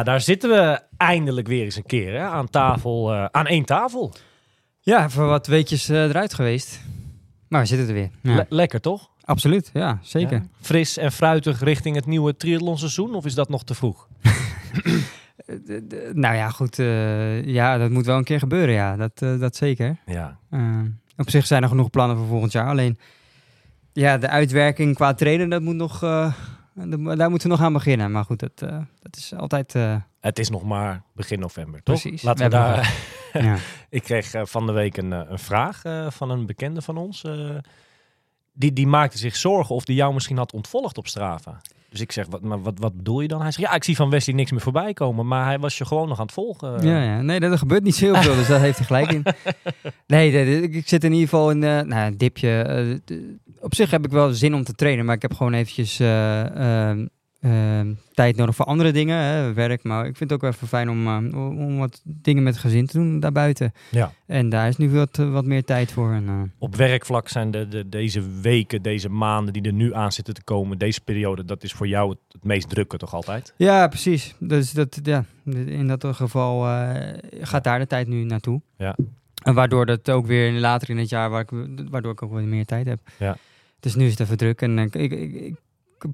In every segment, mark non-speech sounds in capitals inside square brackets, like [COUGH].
Ja, daar zitten we eindelijk weer eens een keer hè, aan tafel, eh, aan één tafel. Ja, voor wat weekjes eh, eruit geweest. Maar we zitten er weer. Ja. Le- lekker toch? Absoluut, ja, zeker. Ja. Fris en fruitig richting het nieuwe triathlonseizoen of is dat nog te vroeg? [LAUGHS] Eh, nou ja, goed. ja, dat moet wel een keer gebeuren, ja. Dat, dat zeker. Ja, op zich zijn er genoeg plannen voor volgend jaar. Alleen, ja, de uitwerking qua trainen, dat moet nog, daar moeten we nog aan beginnen. Maar goed, dat, eh, dat is altijd... eh, het is nog maar begin november, toch? Precies. Laten we, daar... [LAUGHS] ja. Ik kreeg eh, van de week een, een vraag van een bekende van ons. die, die maakte zich zorgen of die jou misschien had ontvolgd op Strava. Dus ik zeg, wat, maar wat, wat bedoel je dan? Hij zegt, ja, ik zie van Wesley niks meer voorbij komen. Maar hij was je gewoon nog aan het volgen. Ja, ja. Nee, dat gebeurt niet zo heel veel, dus daar heeft hij gelijk in. [LAUGHS] Nee, ik, zit in ieder geval in nou, een dipje. Op zich heb ik wel zin om te trainen, maar ik heb gewoon eventjes eh, ehm, ehm, tijd nodig voor andere dingen, hè, werk. Maar ik vind het ook wel even fijn om, eh, om wat dingen met gezin te doen daarbuiten. Ja. En daar is nu wat, wat meer tijd voor. En, eh, Op werkvlak zijn de, de, deze weken, deze maanden die er nu aan zitten te komen, deze periode, dat is voor jou het, het meest drukke toch altijd? ja, precies. Dus dat, ja, in dat geval eh, gaat daar de tijd nu naartoe. Ja. En waardoor dat ook weer later in het jaar, waar ik, waardoor ik ook wat meer tijd heb. Ja. Dus nu is het even druk. En ik, ik, ik, ik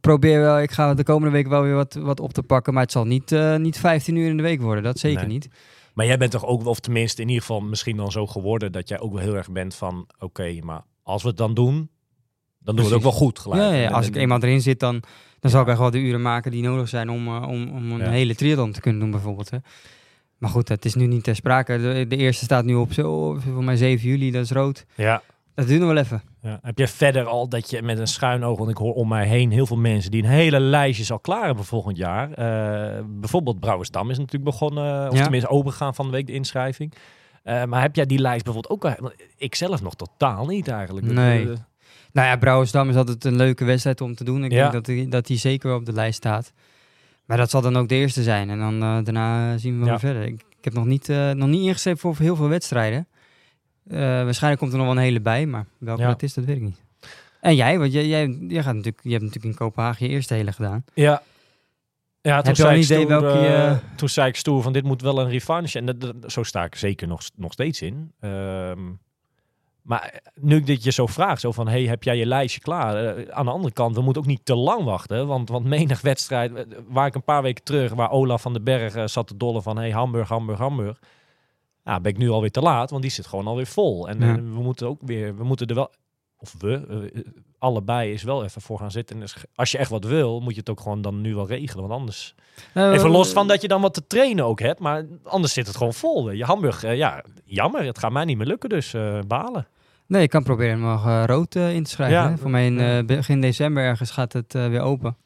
probeer wel, ik ga de komende week wel weer wat, wat op te pakken. Maar het zal niet, eh, niet 15 uur in de week worden. Dat zeker Nee. niet. Maar jij bent toch ook, of tenminste in ieder geval misschien dan zo geworden, dat jij ook wel heel erg bent van, oké, maar als we het dan doen, dan doen we het ook wel goed gelijk. Ja, ja, als ik eenmaal erin zit, dan, dan zal ik echt wel de uren maken die nodig zijn om, eh, om, om een hele triathlon te kunnen doen bijvoorbeeld. Hè. Maar goed, het is nu niet ter sprake. De, de eerste staat nu op zo, voor mij 7 juli, dat is rood. Ja, Dat duurt nog wel even. Ja. Heb je verder al dat je met een schuin oog, want ik hoor om mij heen heel veel mensen die een hele lijstjes al klaar hebben volgend jaar. Eh, bijvoorbeeld Brouwersdam is natuurlijk begonnen, of Ja. tenminste opengegaan van de week de inschrijving. Eh, maar heb jij die lijst bijvoorbeeld ook al? Ik zelf nog totaal niet eigenlijk. Nee. Eh, Nou ja, Brouwersdam is altijd een leuke wedstrijd om te doen. Ik Ja. denk dat die, dat die zeker wel op de lijst staat. Maar dat zal dan ook de eerste zijn. En dan eh, daarna zien we wel verder. Ik, ik heb nog niet, eh, nog niet ingeschreven voor heel veel wedstrijden. Eh, waarschijnlijk komt er nog wel een hele bij, maar welke Ja. dat is, dat weet ik niet. En jij, want jij, jij, jij gaat natuurlijk, je hebt natuurlijk in Kopenhagen je eerste hele gedaan. ja. Ja, toen Heb zei ik idee stoer, welke eh, Toen zei ik stoer van dit moet wel een revanche. En dat, dat- zo sta ik zeker nog, nog steeds in. Ehm, maar nu ik dit je zo vraag, zo van, hey, heb jij je lijstje klaar? Eh, aan de andere kant, we moeten ook niet te lang wachten. Want, want menig wedstrijd, eh, waar ik een paar weken terug, waar Olaf van den Berg eh, zat te dollen van, hey, Hamburg, Hamburg, Hamburg. Ja, ben ik nu alweer te laat, want die zit gewoon alweer vol. En Ja. eh, we moeten ook weer, we moeten er wel, of we, eh, allebei is wel even voor gaan zitten. En als je echt wat wil, moet je het ook gewoon dan nu wel regelen. Want anders Eh, Even los van dat je dan wat te trainen ook hebt, maar anders zit het gewoon vol. Je Hamburg, eh, ja, jammer, het gaat mij niet meer lukken, dus eh, balen. Nee, ik kan proberen nog eh, rood eh, in te schrijven. Ja, hè. Voor mij in eh, begin december ergens gaat het eh, weer open.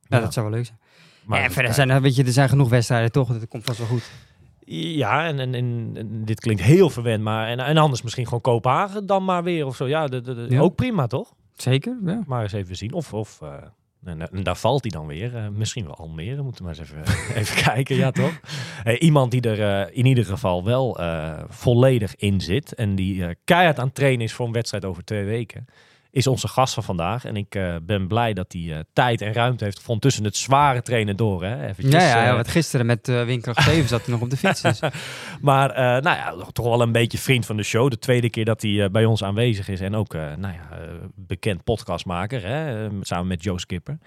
Ja, Ja. dat zou wel leuk zijn. Maar en verder zijn er, weet je, er zijn genoeg wedstrijden toch? Dat komt vast wel goed. Ja, en, en, dit klinkt heel verwend, maar en, en anders misschien gewoon Kopenhagen dan maar weer of zo. Ja, de, de, de- Ja. ook prima toch? Zeker, ja. Maar eens even zien. Of, of eh, en, en daar valt hij dan weer. Eh, misschien wel Almere, moeten we maar eens even, [LAUGHS] even kijken. Ja, toch? Eh, iemand die er in ieder geval wel volledig in zit en die keihard aan het trainen is voor een wedstrijd over twee weken, is onze gast van vandaag. En ik eh, ben blij dat hij eh, tijd en ruimte heeft gevonden tussen het zware trainen door. Hè? Eventjes, Ja, ja, ja, eh, want gisteren met uh, Windkracht 7 zat hij nog op de fiets. Dus. [LAUGHS] maar eh, nou ja, toch wel een beetje vriend van de show. De tweede keer dat hij bij ons aanwezig is. En ook, eh, nou ja, bekend podcastmaker. Hè? samen met Joe Skipper.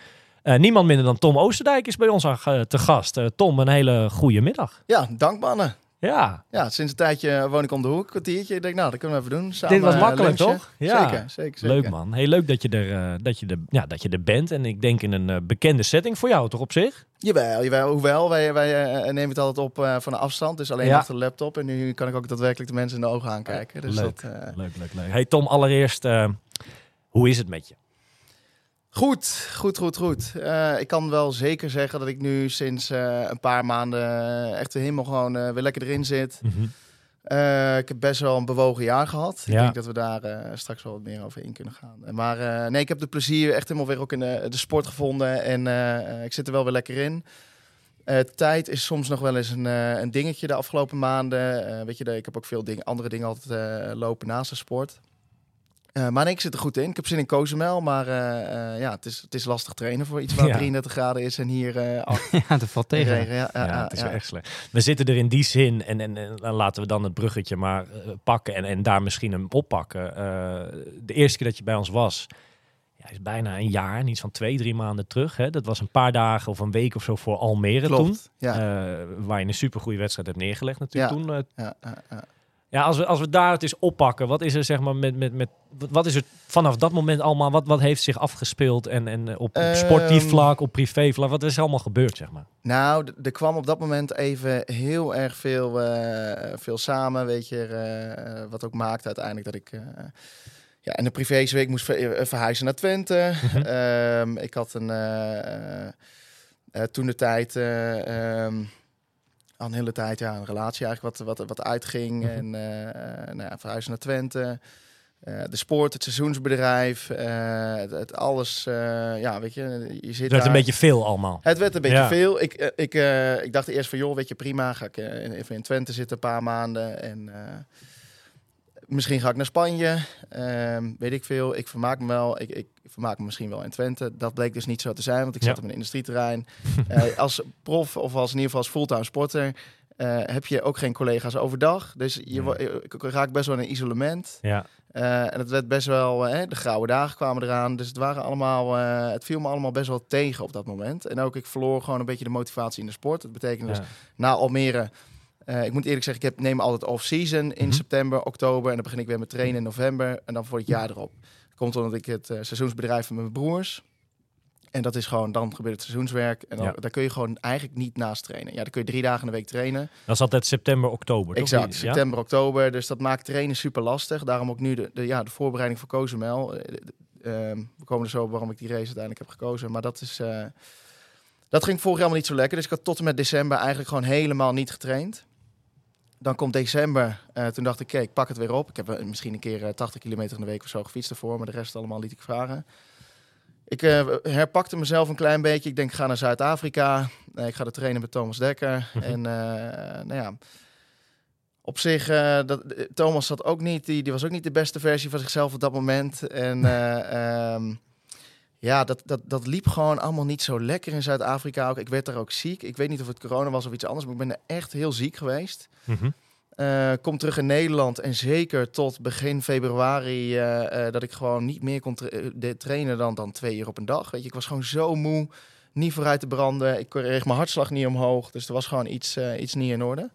Eh, niemand minder dan Tom Oosterdijk is bij ons aan, te gast. Tom, een hele goede middag. Ja, dank mannen. Ja, Ja, sinds een tijdje woon ik om de hoek, kwartiertje. Ik denk, nou, dat kunnen we even doen. Samen, dit was eh, makkelijk lunchen. toch? Ja. Zeker, zeker, zeker. leuk man. Heel leuk dat je, er, eh, dat, je er, ja, dat je er bent. En ik denk in een eh, bekende setting voor jou toch op zich? Jawel, jawel. Hoewel, wij, wij nemen het altijd op van een afstand. Dus alleen Ja. achter de laptop. En nu kan ik ook daadwerkelijk de mensen in de ogen aankijken. Dus Leuk. dat, Leuk, leuk, leuk. Hey Tom, allereerst, hoe is het met je? Goed, goed, goed, goed. Eh, ik kan wel zeker zeggen dat ik nu sinds eh, een paar maanden eh, echt helemaal gewoon weer lekker erin zit. Eh, ik heb best wel een bewogen jaar gehad. Ik denk dat we daar straks wel wat meer over in kunnen gaan. Maar nee, ik heb de plezier echt helemaal weer ook in de, de sport gevonden. En ik zit er wel weer lekker in. Tijd is soms nog wel eens een, een dingetje de afgelopen maanden. Weet je, ik heb ook veel dingen, andere dingen altijd lopen naast de sport. Eh, maar nee, ik zit er goed in. Ik heb zin in Cozumel, maar eh, eh, ja, het is, het is lastig trainen voor iets waar Ja. 33 graden is en hier [LAUGHS] ja, dat valt tegen. regen. Ja, ja, Ja, het is wel echt slecht. We zitten er in die zin, en, en, laten we dan het bruggetje maar pakken en, en daar misschien hem oppakken. De eerste keer dat je bij ons was, ja, is bijna een jaar, niet van twee, drie maanden terug. Hè? Dat was een paar dagen of een week of zo voor Almere toen. Ja, waar je een supergoeie wedstrijd hebt neergelegd natuurlijk toen. Ja, ja, ja. als we, als we daar het eens oppakken, wat is er zeg maar met, met, met wat- is er vanaf dat moment allemaal, wat, wat heeft zich afgespeeld en, en eh, op, op Ehm. sportief vlak, op privé vlak, wat is er allemaal gebeurd zeg maar? Nou, er kwam op dat moment even heel erg veel, eh, veel samen, weet je, eh, wat ook maakte uiteindelijk dat ik eh, ja, in de privéweek moest ver- verhuizen naar Twente. Mhm. Ehm, ik had een, toen de tijd, eh, ehm, al een hele tijd, ja, een relatie eigenlijk wat, wat, wat uitging. Mhm. En eh, nou ja, verhuizen naar Twente. Eh, de sport, het seizoensbedrijf, het, het alles, ja, weet je, je zit Het werd een beetje veel allemaal. het werd een beetje Ja. veel. Ik, ik, ik dacht eerst van, joh, weet je, prima. Ga ik even in Twente zitten een paar maanden. En misschien ga ik naar Spanje. Ehm, weet ik veel. Ik vermaak me wel. Ik, ik vermaak me misschien wel in Twente. Dat bleek dus niet zo te zijn, want ik Ja. zat op een industrieterrein. [LAUGHS] Eh, als prof of als in ieder geval als fulltime sporter... eh, heb je ook geen collega's overdag. Dus je, ik raak best wel in isolement. Ja, Eh, en het werd best wel, eh, de grauwe dagen kwamen eraan. Dus het waren allemaal, eh, het viel me allemaal best wel tegen op dat moment. En ook ik verloor gewoon een beetje de motivatie in de sport. Dat betekent dus ja. na Almere. Eh, ik moet eerlijk zeggen, ik heb, neem altijd off-season in Mhm. september, oktober. En dan begin ik weer met trainen in november. En dan voor het jaar erop. Komt omdat ik het eh, seizoensbedrijf van mijn broers. En dat is gewoon, dan gebeurt het seizoenswerk. En dan, Ja. daar kun je gewoon eigenlijk niet naast trainen. Ja, dan kun je drie dagen in de week trainen. Dat is altijd september, oktober. toch? Exact, Ja? september, oktober. Dus dat maakt trainen super lastig. Daarom ook nu de, de, ja, de voorbereiding voor Cozumel. Eh, ehm, we komen er zo waarom ik die race uiteindelijk heb gekozen. Maar dat is... dat ging vorig jaar allemaal niet zo lekker. Dus ik had tot en met december eigenlijk gewoon helemaal niet getraind. Dan komt december. eh, toen dacht ik, ik pak het weer op. Ik heb eh, misschien een keer eh, 80 kilometer in de week of zo gefietst ervoor. Maar de rest allemaal liet ik vragen. Ik eh, herpakte mezelf een klein beetje. Ik denk, ik ga naar Zuid-Afrika. Eh, ik ga er trainen met Thomas Dekker. Mhm. En eh, nou ja, op zich, eh, dat, eh, Thomas zat ook niet, die, die was ook niet de beste versie van zichzelf op dat moment. En [LAUGHS] eh, ehm, ja, dat, dat, dat liep gewoon allemaal niet zo lekker in Zuid-Afrika. Ook. Ik werd daar ook ziek. Ik weet niet of het corona was of iets anders, maar ik ben er echt heel ziek geweest. Mhm. Eh, kom terug in Nederland en zeker tot begin februari eh, eh, dat ik gewoon niet meer kon tra- trainen dan, dan twee uur op een dag. Weet je, ik was gewoon zo moe, niet vooruit te branden. Ik kreeg mijn hartslag niet omhoog, dus er was gewoon iets, iets niet in orde.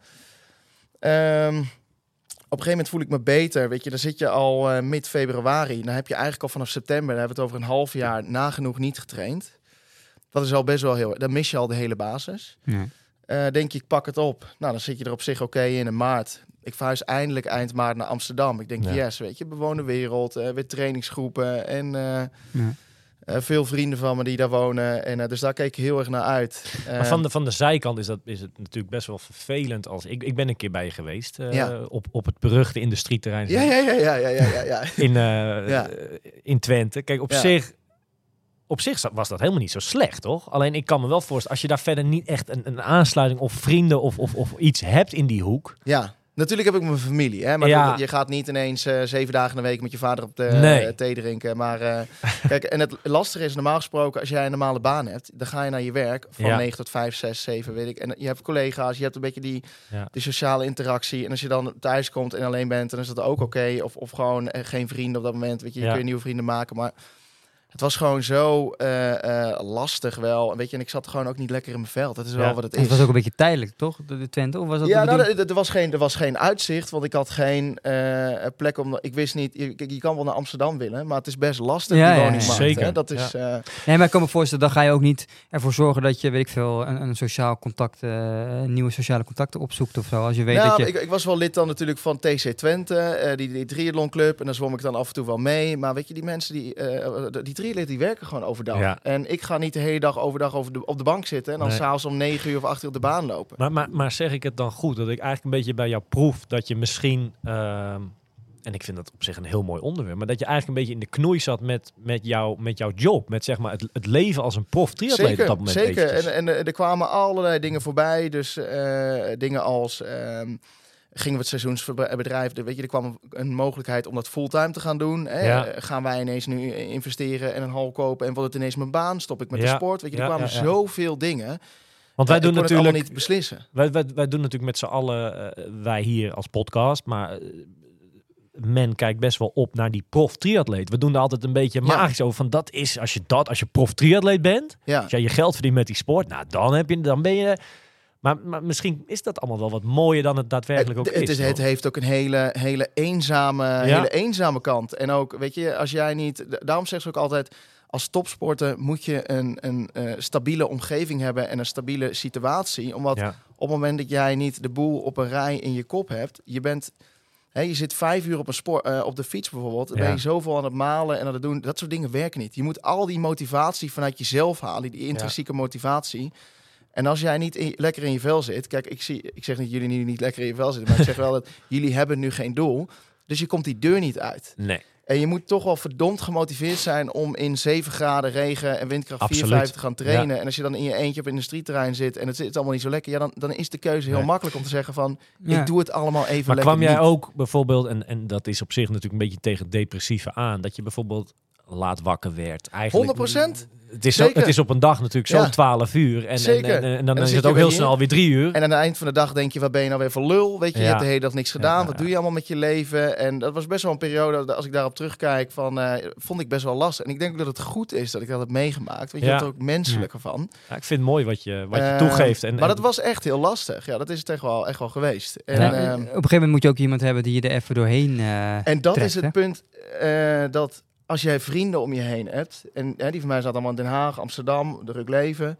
Ehm, op een gegeven moment voel ik me beter. Weet je, dan zit je al eh, mid-februari. Dan heb je eigenlijk al vanaf september, dan hebben we het over een half jaar nagenoeg niet getraind. Dat is al best wel heel... Dan mis je al de hele basis. Ja. Eh, denk je, ik pak het op. Nou, dan zit je er op zich oké in in maart. Ik verhuis eindelijk eind maart naar Amsterdam. Ik denk, Ja. yes, weet je, bewoonde wereld, eh, weer trainingsgroepen en Ja. Eh, veel vrienden van me die daar wonen. En, eh, dus daar keek ik heel erg naar uit. Maar Eh, van de, van de zijkant is, dat, is het natuurlijk best wel vervelend. Als, ik, ik ben een keer bij je geweest Ja. op, op het beruchte industrieterrein ja, ja, ja, ja, ja, ja, ja. [LAUGHS] In, Ja. in Twente. Kijk, op zich... Op zich was dat helemaal niet zo slecht, toch? Alleen ik kan me wel voorstellen, als je daar verder niet echt een, een aansluiting of vrienden of, of, of iets hebt in die hoek. Ja, natuurlijk heb ik mijn familie. Hè? Maar Ja. je gaat niet ineens eh, zeven dagen in de week met je vader op de Nee. eh, thee drinken. Maar eh, [LAUGHS] kijk, en het lastige is normaal gesproken, als jij een normale baan hebt, dan ga je naar je werk van Ja. 9 tot 5, 6, 7, weet ik. En je hebt collega's, je hebt een beetje die, Ja. die sociale interactie. En als je dan thuis komt en alleen bent, dan is dat ook oké. Of, of gewoon geen vrienden op dat moment, weet je, je kun je nieuwe vrienden maken. Maar het was gewoon zo eh, eh, lastig wel. En Weet je, en ik zat gewoon ook niet lekker in mijn veld. Dat is wel wat het is. het was ook een beetje tijdelijk, toch? De, de Twente? Of was dat ja, nou, er, er was geen, er was geen uitzicht, want ik had geen eh, plek om. Ik wist niet. Je, kijk, je kan wel naar Amsterdam willen, maar het is best lastig Ja, die ja, woningmarkt. ja. Zeker, Hè? Dat is. eh, Nee, maar ik kan me voorstellen, dan ga je ook niet ervoor zorgen dat je, weet ik veel, een, een sociaal contact, eh, nieuwe sociale contacten opzoekt of zo. Als je weet nou, dat je... ik, ik was wel lid dan natuurlijk van TC Twente, eh, die, die triathlonclub. En dan zwom ik dan af en toe wel mee. Maar weet je, die mensen die, eh die triathleten, die werken gewoon overdag. Ja. En ik ga niet de hele dag overdag over de, op de bank zitten en dan Nee. s'avonds om 9 uur of 8 uur op de baan lopen. Maar, maar, maar zeg ik het dan goed? Dat ik eigenlijk een beetje bij jou proef dat je misschien... ehm, en ik vind dat op zich een heel mooi onderwerp. Maar dat je eigenlijk een beetje in de knoei zat met, met, jou, met jouw job. Met zeg maar het, het leven als een prof triatleet op dat moment. zeker. En, en er- er kwamen allerlei dingen voorbij. Dus eh, dingen als... ehm, gingen we het seizoensbedrijf... de- Weet je, er kwam een mogelijkheid om dat fulltime te gaan doen. Hè? Ja. Eh, Gaan wij ineens nu investeren en een hal kopen... en wordt het ineens mijn baan? Stop ik met de sport? Weet je, er kwamen zoveel dingen. Want wij Eh, doen natuurlijk... niet beslissen. Wij, wij, wij doen natuurlijk met z'n allen, eh, wij hier als podcast, maar men kijkt best wel op naar die prof triatleet. We doen er altijd een beetje Ja. magisch over van dat is, als je dat, als je prof triatleet bent, Ja. als jij je geld verdient met die sport, nou dan heb je, dan ben je... Maar, maar misschien is dat allemaal wel wat mooier dan het daadwerkelijk ook het, het, is. het toch? heeft ook een hele, hele, eenzame, hele eenzame kant. En ook, weet je, als jij niet... Daarom zegt ze ook altijd... Als topsporter moet je een, een eh, stabiele omgeving hebben en een stabiele situatie. Omdat ja. op het moment dat jij niet de boel op een rij in je kop hebt, je bent, hè, je zit vijf uur op een spoor, eh, op de fiets bijvoorbeeld, dan ben je zoveel aan het malen en aan het doen. Dat soort dingen werken niet. Je moet al die motivatie vanuit jezelf halen, die intrinsieke motivatie. En als jij niet in- lekker in je vel zit, kijk, ik, zie, ik zeg niet jullie nu niet lekker in je vel zitten, maar ik zeg wel dat [LAUGHS] jullie hebben nu geen doel. Dus je komt die deur niet uit. Nee, En je moet toch wel verdomd gemotiveerd zijn om in 7 graden regen en windkracht 4, Absoluut. 5 te gaan trainen. En als je dan in je eentje op een industrieterrein zit en het zit allemaal niet zo lekker, ja, dan, dan is de keuze heel Nee. makkelijk om te zeggen van, Ja. ik doe het allemaal even maar lekker kwam jij niet. ook bijvoorbeeld, en, en dat is op zich natuurlijk een beetje tegen depressieve aan, dat je bijvoorbeeld laat wakker werd? Eigenlijk, 100%? Het is, zo, het is op een dag natuurlijk zo Ja. 12 uur. En, en, Zeker. en, en En dan, dan is het ook weer heel snel weer drie uur. En aan het eind van de dag denk je, wat ben je nou weer voor lul? Weet je, je hebt de hele dag niks gedaan. Ja, Wat ja. doe je allemaal met je leven? En dat was best wel een periode, als ik daarop terugkijk, van, eh, vond ik best wel lastig. En ik denk ook dat het goed is dat ik dat heb meegemaakt. Want je hebt er ook menselijker van. Ja, ik vind het mooi wat je, wat je Eh, toegeeft. En, maar dat was echt heel lastig. Ja, dat is het echt wel, echt wel geweest. En, Ja, ehm, op een gegeven moment moet je ook iemand hebben die je er even doorheen eh, En dat trekt, is het hè? punt eh, dat als jij vrienden om je heen hebt, en hè, die van mij zaten allemaal in Den Haag, Amsterdam, de Ruk Leven.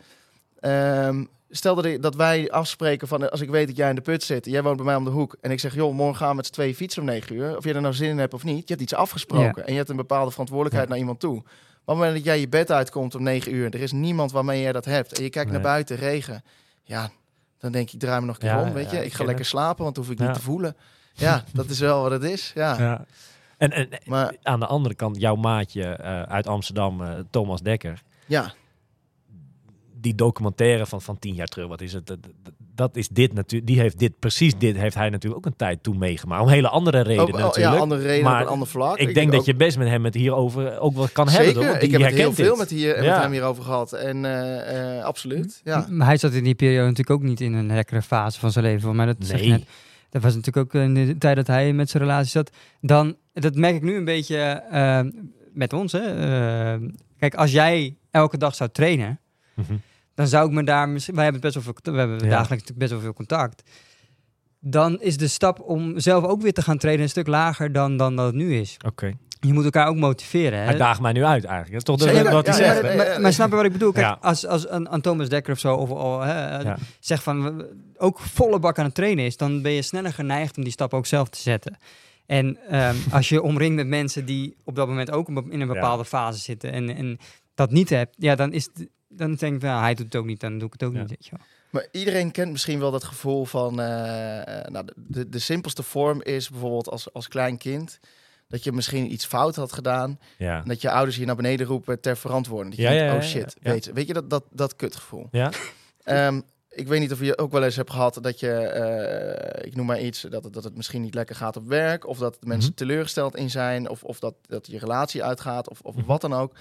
ehm, stel dat, ik, dat wij afspreken van, als ik weet dat jij in de put zit, jij woont bij mij om de hoek, en ik zeg, joh, morgen gaan we met z'n twee fietsen om negen uur. Of je er nou zin in hebt of niet, je hebt iets afgesproken. En je hebt een bepaalde verantwoordelijkheid naar iemand toe. Maar op het moment dat jij je bed uitkomt om negen uur, er is niemand waarmee jij dat hebt, en je kijkt Nee. naar buiten, regen, ja, dan denk ik, draai me nog een keer Ja, om, weet je. ik ga lekker slapen, want hoef ik niet te voelen. Ja, dat is wel wat het is, ja. En, en Maar aan de andere kant, jouw maatje eh, uit Amsterdam, eh, Thomas Dekker. ja, Die documentaire van, van tien jaar terug, wat is het? Dat, is dit natuurlijk. Die heeft dit, precies dit, heeft hij natuurlijk ook een tijd toen meegemaakt. Om hele andere redenen oh, natuurlijk. ja, andere reden Maar op een ander vlak. Ik, denk dat ook- je best met hem het hierover ook wel kan hebben. Zeker, ik heb het heel veel dit. met, hier, met hem hierover gehad. En eh, eh, absoluut, ja. Maar hij zat in die periode natuurlijk ook niet in een lekkere fase van zijn leven. Maar dat Nee. net. Dat was natuurlijk ook in de tijd dat hij met zijn relatie zat. Dan, dat merk ik nu een beetje eh, met ons. Hè. Eh, kijk, als jij elke dag zou trainen, Mhm. dan zou ik me daar... misschien- Wij hebben best wel veel, we hebben Ja. dagelijks natuurlijk best wel veel contact. Dan is de stap om zelf ook weer te gaan trainen een stuk lager dan, dan dat het nu is. Oké. Je moet elkaar ook motiveren. Hè? Hij daagt mij nu uit eigenlijk. Dat is toch Zeker, de, wat hij ja, zegt. maar, maar snap je wat ik bedoel? Kijk, Ja. als, als een, een Thomas Dekker of zo, of, of hè, Ja. zeg van ook volle bak aan het trainen is, dan ben je sneller geneigd om die stap ook zelf te zetten. En ehm, [LAUGHS] als je omringt met mensen die op dat moment ook in een bepaalde fase zitten en, en dat niet hebt, ja, dan is het, dan denk ik, ja, hij doet het ook niet, dan doe ik het ook Ja. niet. Weet je wel. Maar iedereen kent misschien wel dat gevoel van... eh, eh, nou, de- de, de simpelste vorm is bijvoorbeeld als, als klein kind... dat je misschien iets fout had gedaan... Ja. en dat je ouders je naar beneden roepen ter verantwoording. Dat je Ja, denkt, ja, ja, oh shit, ja. Weet, weet je dat, dat, dat kutgevoel? Ja? Ehm, ik weet niet of je ook wel eens hebt gehad dat je, eh, ik noem maar iets, dat het, dat het misschien niet lekker gaat op werk, of dat mensen Mhm. teleurgesteld in zijn, of, of dat, dat je relatie uitgaat, of, of Mhm. wat dan ook.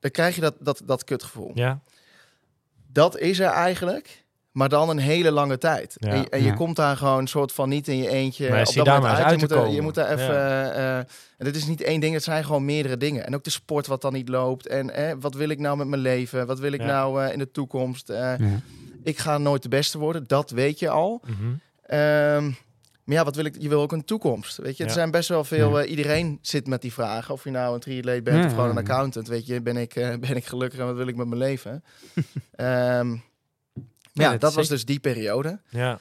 Dan krijg je dat, dat, dat kutgevoel. Ja. Dat is er eigenlijk, Maar dan een hele lange tijd. Ja. En, je- en je Ja. komt daar gewoon soort van niet in je eentje. Maar op zie dat daar moment uit Je te moet, er- komen. je moet daar even. Ja. eh, en het is niet één ding, het zijn gewoon meerdere dingen. En ook de sport wat dan niet loopt. En eh, wat wil ik nou met mijn leven? Wat wil ik Ja. nou eh, in de toekomst? Eh, Ja. ik ga nooit de beste worden, dat weet je al. Mhm. Ehm, maar ja, wat wil ik? Je wil ook een toekomst. Weet je, er zijn best wel veel. Ja. iedereen zit met die vragen. Of je nou een triatleet bent Ja, of gewoon ja, een accountant. Weet je, ben ik, ben ik gelukkig en wat wil ik met mijn leven? [LAUGHS] Ehm, ja, dat was dus die periode. Ja.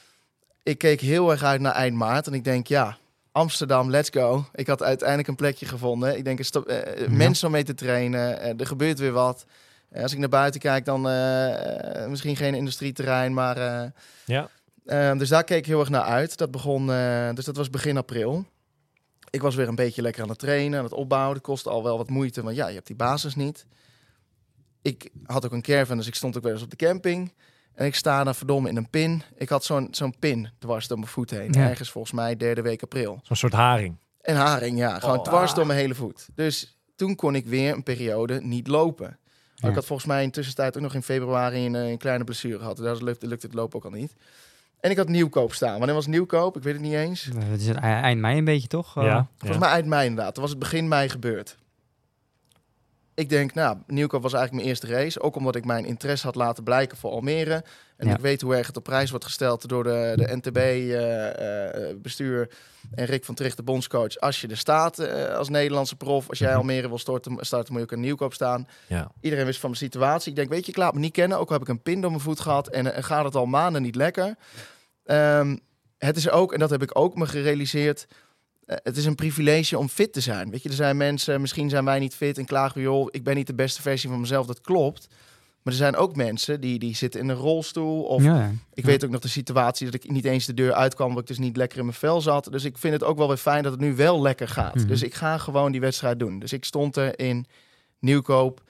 Ik keek heel erg uit naar eind maart en ik denk, ja, Amsterdam, let's go. Ik had uiteindelijk een plekje gevonden. Ik denk, er sto- eh, Ja. mensen om mee te trainen. eh, er gebeurt weer wat. Eh, als ik naar buiten kijk, dan eh, eh, misschien geen industrieterrein, maar... eh, Ja. Ehm, dus daar keek ik heel erg naar uit. Dat begon, eh, dus dat was begin april. Ik was weer een beetje lekker aan het trainen, aan het opbouwen. Dat kostte al wel wat moeite, want ja, je hebt die basis niet. Ik had ook een caravan, dus ik stond ook wel eens op de camping. En ik sta daar verdomme in een pin. Ik had zo'n zo'n pin dwars door mijn voet heen. Ja. Ergens volgens mij derde week april. Zo'n soort haring. En haring, ja. Gewoon Oh. dwars door mijn hele voet. Dus toen kon ik weer een periode niet lopen. Ja. Ik had volgens mij in tussentijd ook nog in februari een, eh, een kleine blessure gehad. Daar lukte, lukte het lopen ook al niet. En ik had nieuwkoop staan. Wanneer was nieuwkoop? Ik weet het niet eens. Eh, Het is eind mei een beetje, toch? Eh, ja. Volgens mij eind mei inderdaad. Dat was het begin mei gebeurd. Ik denk, nou, nieuwkoop was eigenlijk mijn eerste race. Ook omdat ik mijn interesse had laten blijken voor Almere. En Ja. ik weet hoe erg het op prijs wordt gesteld door de, de NTB-bestuur en Rick van Tricht, de bondscoach. Als je er staat eh, als Nederlandse prof, als jij Mhm. Almere wil starten, starten moet je ook een nieuwkoop staan. Ja. Iedereen wist van mijn situatie. Ik denk, weet je, ik laat me niet kennen. Ook al heb ik een pin door mijn voet gehad en, en gaat het al maanden niet lekker. Ehm, het is ook, en dat heb ik ook me gerealiseerd, eh, het is een privilege om fit te zijn. Weet je, er zijn mensen, misschien zijn wij niet fit en klagen, joh, ik ben niet de beste versie van mezelf. Dat klopt. Maar er zijn ook mensen die, die zitten in een rolstoel. Of ja, ja. ik weet ook nog de situatie dat ik niet eens de deur uitkwam, omdat ik dus niet lekker in mijn vel zat. Dus ik vind het ook wel weer fijn dat het nu wel lekker gaat. Mhm. Dus ik ga gewoon die wedstrijd doen. Dus ik stond er in Nieuwkoop.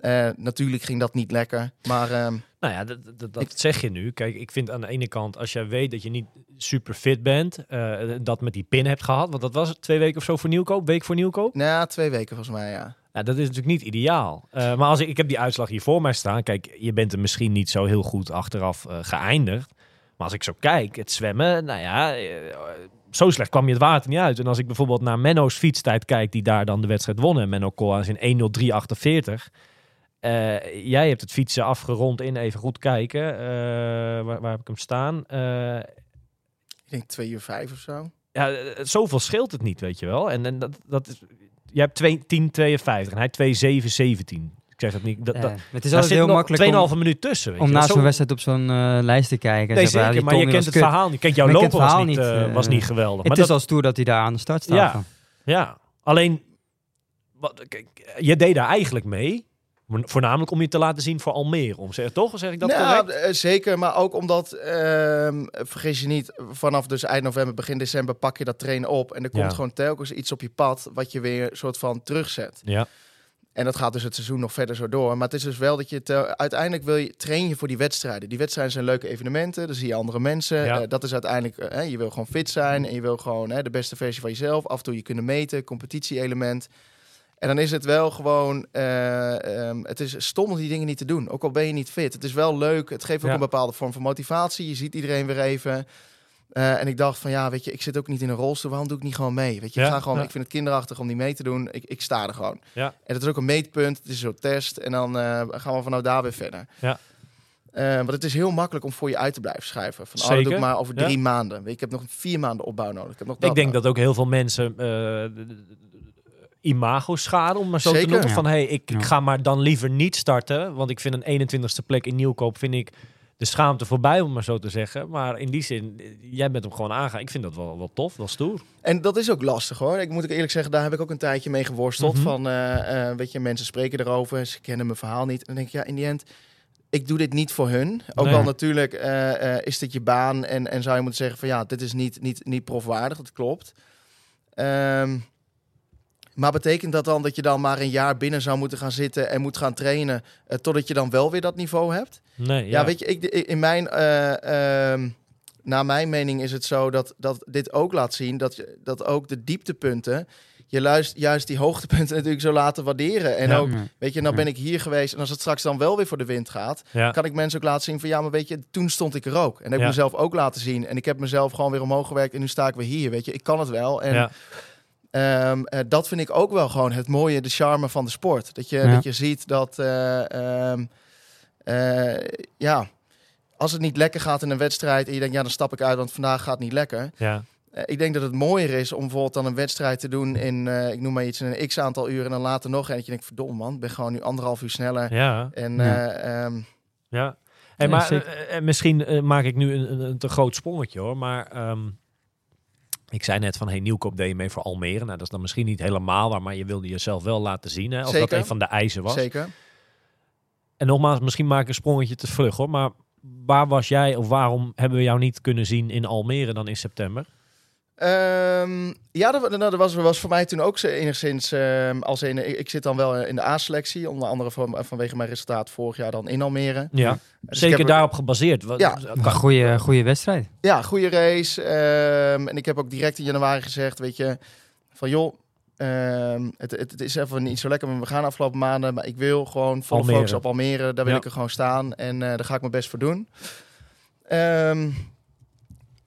Eh, natuurlijk ging dat niet lekker, maar ehm, Nou ja, dat, dat, dat zeg je nu. Kijk, ik vind aan de ene kant, als jij weet dat je niet super fit bent, eh, dat met die pin hebt gehad, want dat was twee weken of zo voor nieuwkoop, week voor nieuwkoop. nou ja, twee weken volgens mij, ja. Nou, dat is natuurlijk niet ideaal. Eh, maar als ik, ik heb die uitslag hier voor mij staan. Kijk, je bent er misschien niet zo heel goed achteraf eh, geëindigd. Maar als ik zo kijk, het zwemmen, nou ja, zo slecht kwam je het water niet uit. En als ik bijvoorbeeld naar Menno's fietstijd kijk, die daar dan de wedstrijd won. En Menno Koolhaas in 1.03.48. Eh, jij hebt het fietsen afgerond in, even goed kijken. Eh, waar, waar heb ik hem staan? Eh, Ik denk twee uur vijf of zo. ja, zoveel scheelt het niet, weet je wel. En, en dat, dat is, jij hebt 2 10.52 en hij 2.7.17. Ik zeg het niet. Dat, Ja, dat, maar het is altijd heel makkelijk 2,5 om, minuut tussen. Weet om je. na is zo'n zo- wedstrijd op zo'n lijst te kijken. en Nee, zeker, die maar je kent het kut. verhaal niet. Kijk, jouw lopen was niet, was niet geweldig. Het Maar is dat, al stoer dat hij daar aan de start staat. Ja. van. Ja, alleen, wat, kijk, je deed daar eigenlijk mee. Voornamelijk om je te laten zien voor Almere. Om, zeg, toch? Zeg ik dat Nou, correct? eh, zeker, maar ook omdat, ehm, vergis je niet, vanaf dus eind november, begin december pak je dat trainen op. En er komt Ja. gewoon telkens iets op je pad wat je weer soort van terugzet. Ja, En dat gaat dus het seizoen nog verder zo door. Maar het is dus wel dat je uiteindelijk wil je, train je voor die wedstrijden. Die wedstrijden zijn leuke evenementen. Dan zie je andere mensen. Ja. Eh, dat is uiteindelijk, eh, je wil gewoon fit zijn. En je wil gewoon de beste versie van jezelf. Af en toe je kunnen meten, competitie-element. En dan is het wel gewoon, eh, ehm, het is stom om die dingen niet te doen. Ook al ben je niet fit. Het is wel leuk. Het geeft ook Ja. een bepaalde vorm van motivatie. Je ziet iedereen weer even. Eh, en ik dacht van ja, weet je, ik zit ook niet in een rolstoel. Waarom doe ik niet gewoon mee? Weet je, ik, Ja, ga gewoon, ja. ik vind het kinderachtig om niet mee te doen. Ik, ik sta er gewoon. Ja. En het is ook een meetpunt. Het is zo'n test. En dan eh, gaan we vanuit daar weer verder. Ja. Eh, want het is heel makkelijk om voor je uit te blijven schrijven. Van, oh, dat doe Zeker. ik maar over Ja. drie maanden. Weet je, ik heb nog vier maanden opbouw nodig. Ik, heb nog dat ik denk nodig. dat ook heel veel mensen de- de- de- imago schade, om maar zo Zeker. te noemen. Ja. Van, hey, ik, ik ga maar dan liever niet starten. Want ik vind een 21ste plek in Nieuwkoop, vind ik de schaamte voorbij, om maar zo te zeggen. Maar in die zin, eh, jij bent hem gewoon aangaan. Ik vind dat wel, wel tof, wel stoer. En dat is ook lastig hoor. Ik moet ook eerlijk zeggen, daar heb ik ook een tijdje mee geworsteld. Mhm. Van, eh, eh, weet je, mensen spreken erover, ze kennen mijn verhaal niet. En dan denk ik, ja, in die end, ik doe dit niet voor hun. Ook Nee. al natuurlijk is dit je baan en, en zou je moeten zeggen van ja, dit is niet, niet, niet profwaardig, dat klopt. Ehm, maar betekent dat dan dat je dan maar een jaar binnen zou moeten gaan zitten en moet gaan trainen eh, totdat je dan wel weer dat niveau hebt? Nee, Ja, weet je, ik, in mijn, eh, ehm, naar mijn mening is het zo dat, dat dit ook laat zien dat, je, dat ook de dieptepunten je luist, juist die hoogtepunten [LAUGHS] natuurlijk zo laten waarderen. En Ja. ook, weet je, nou ben ik hier geweest. En als het straks dan wel weer voor de wind gaat, Ja. kan ik mensen ook laten zien van ja, maar weet je, toen stond ik er ook. En dat heb ik Ja. mezelf ook laten zien. En ik heb mezelf gewoon weer omhoog gewerkt en nu sta ik weer hier. Weet je, ik kan het wel. En Ehm, eh, dat vind ik ook wel gewoon het mooie, de charme van de sport. Dat je, Ja. dat je ziet dat, eh, ehm, eh, ja, als het niet lekker gaat in een wedstrijd en je denkt, ja, dan stap ik uit, want vandaag gaat het niet lekker. ja. Ik denk dat het mooier is om bijvoorbeeld dan een wedstrijd te doen in, eh, ik noem maar iets, in een x aantal uren en dan later nog. En dat je denkt, verdomme man, ik ben gewoon nu anderhalf uur sneller. ja. En Ja. eh, ehm, Ja. Hey, Ja, maar misschien maak ik nu een, een, te groot sprongetje hoor. Maar ehm, ik zei net van hey, Nieuwkoop deed je mee voor Almere. Nou, dat is dan misschien niet helemaal waar, maar je wilde jezelf wel laten zien. Hè, als dat een van de eisen was. zeker. En nogmaals, misschien maak ik een sprongetje te vlug hoor. Maar waar was jij of waarom hebben we jou niet kunnen zien in Almere dan in september? Ehm, ja, dat, nou, dat was, was voor mij toen ook zo enigszins. ehm, als in, ik, zit dan wel in de A-selectie, onder andere van, vanwege mijn resultaat vorig jaar dan in Almere. Ja, Dus zeker heb- daarop gebaseerd. Wat, Ja. Een goede, goede wedstrijd. Ja, goede race. ehm, en ik heb ook direct in januari gezegd, weet je, van joh, ehm, het, het, het is even niet zo lekker, maar we gaan afgelopen maanden, maar ik wil gewoon Almere. focus op Almere. Daar wil Ja. ik er gewoon staan en eh, daar ga ik mijn best voor doen.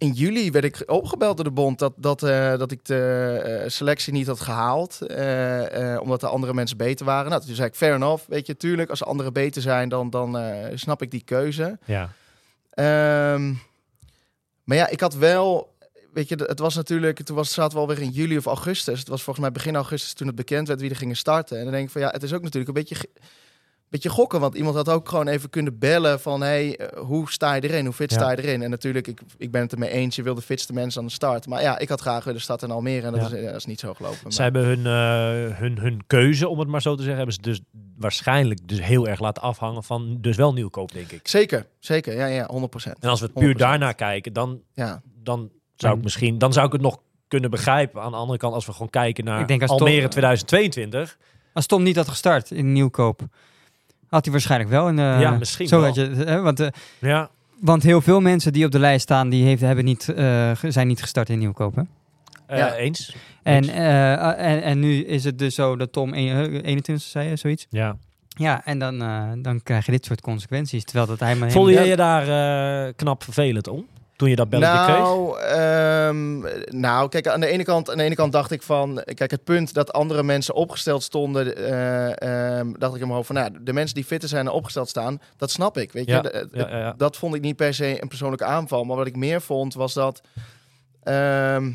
In juli werd ik opgebeld door de bond dat, dat, eh, dat ik de eh, selectie niet had gehaald, eh, omdat de andere mensen beter waren. Nou, toen zei ik, fair enough, weet je, tuurlijk, als de anderen beter zijn, dan, dan snap ik die keuze. Ja, Ehm, maar ja, ik had wel, weet je, het was natuurlijk, toen was, zaten we alweer in juli of augustus. Het was volgens mij begin augustus toen het bekend werd wie er gingen starten. En dan denk ik van ja, het is ook natuurlijk een beetje, beetje gokken, want iemand had ook gewoon even kunnen bellen van hey, eh, hoe sta je erin? Hoe fit Ja. sta je erin? En natuurlijk, ik, ik ben het ermee eens, je wil de fitste mensen aan de start. Maar ja, ik had graag willen starten in Almere en dat, Ja. is, ja, dat is niet zo gelopen. Maar- Ze hebben hun, eh, hun, hun keuze, om het maar zo te zeggen, hebben ze dus waarschijnlijk dus heel erg laten afhangen van dus wel nieuwkoop, denk ik. Zeker, zeker, ja, ja, 100%. En als we het puur 100%. daarnaar kijken, dan, Ja, dan zou ik En- misschien, dan zou ik het nog kunnen begrijpen. Aan de andere kant, als we gewoon kijken naar Ik denk als Almere Tom- 2022, Als Tom niet had gestart in Nieuwkoop, had hij waarschijnlijk wel een... eh, Ja, misschien zo wel. had je, hè, want, eh, ja, want heel veel mensen die op de lijst staan, die heeft, hebben niet, eh, zijn niet gestart in eh, Ja. eens. En, Eens. eh, en, en nu is het dus zo dat Tom een- eh, 21 zei, zoiets. Ja. Ja, en dan, eh, dan krijg je dit soort consequenties. Terwijl dat hij maar Voelde je je daar eh, knap vervelend om? Toen je dat belletje kreeg? nou, ehm, nou, kijk, aan de, ene kant, aan de ene kant dacht ik van... Kijk, het punt dat andere mensen opgesteld stonden... eh, ehm, dacht ik in mijn hoofd van... Nou, de mensen die fitter zijn en opgesteld staan, dat snap ik. Weet je? Ja, ja, ja. Dat vond ik niet per se een persoonlijke aanval. Maar wat ik meer vond, was dat... ehm,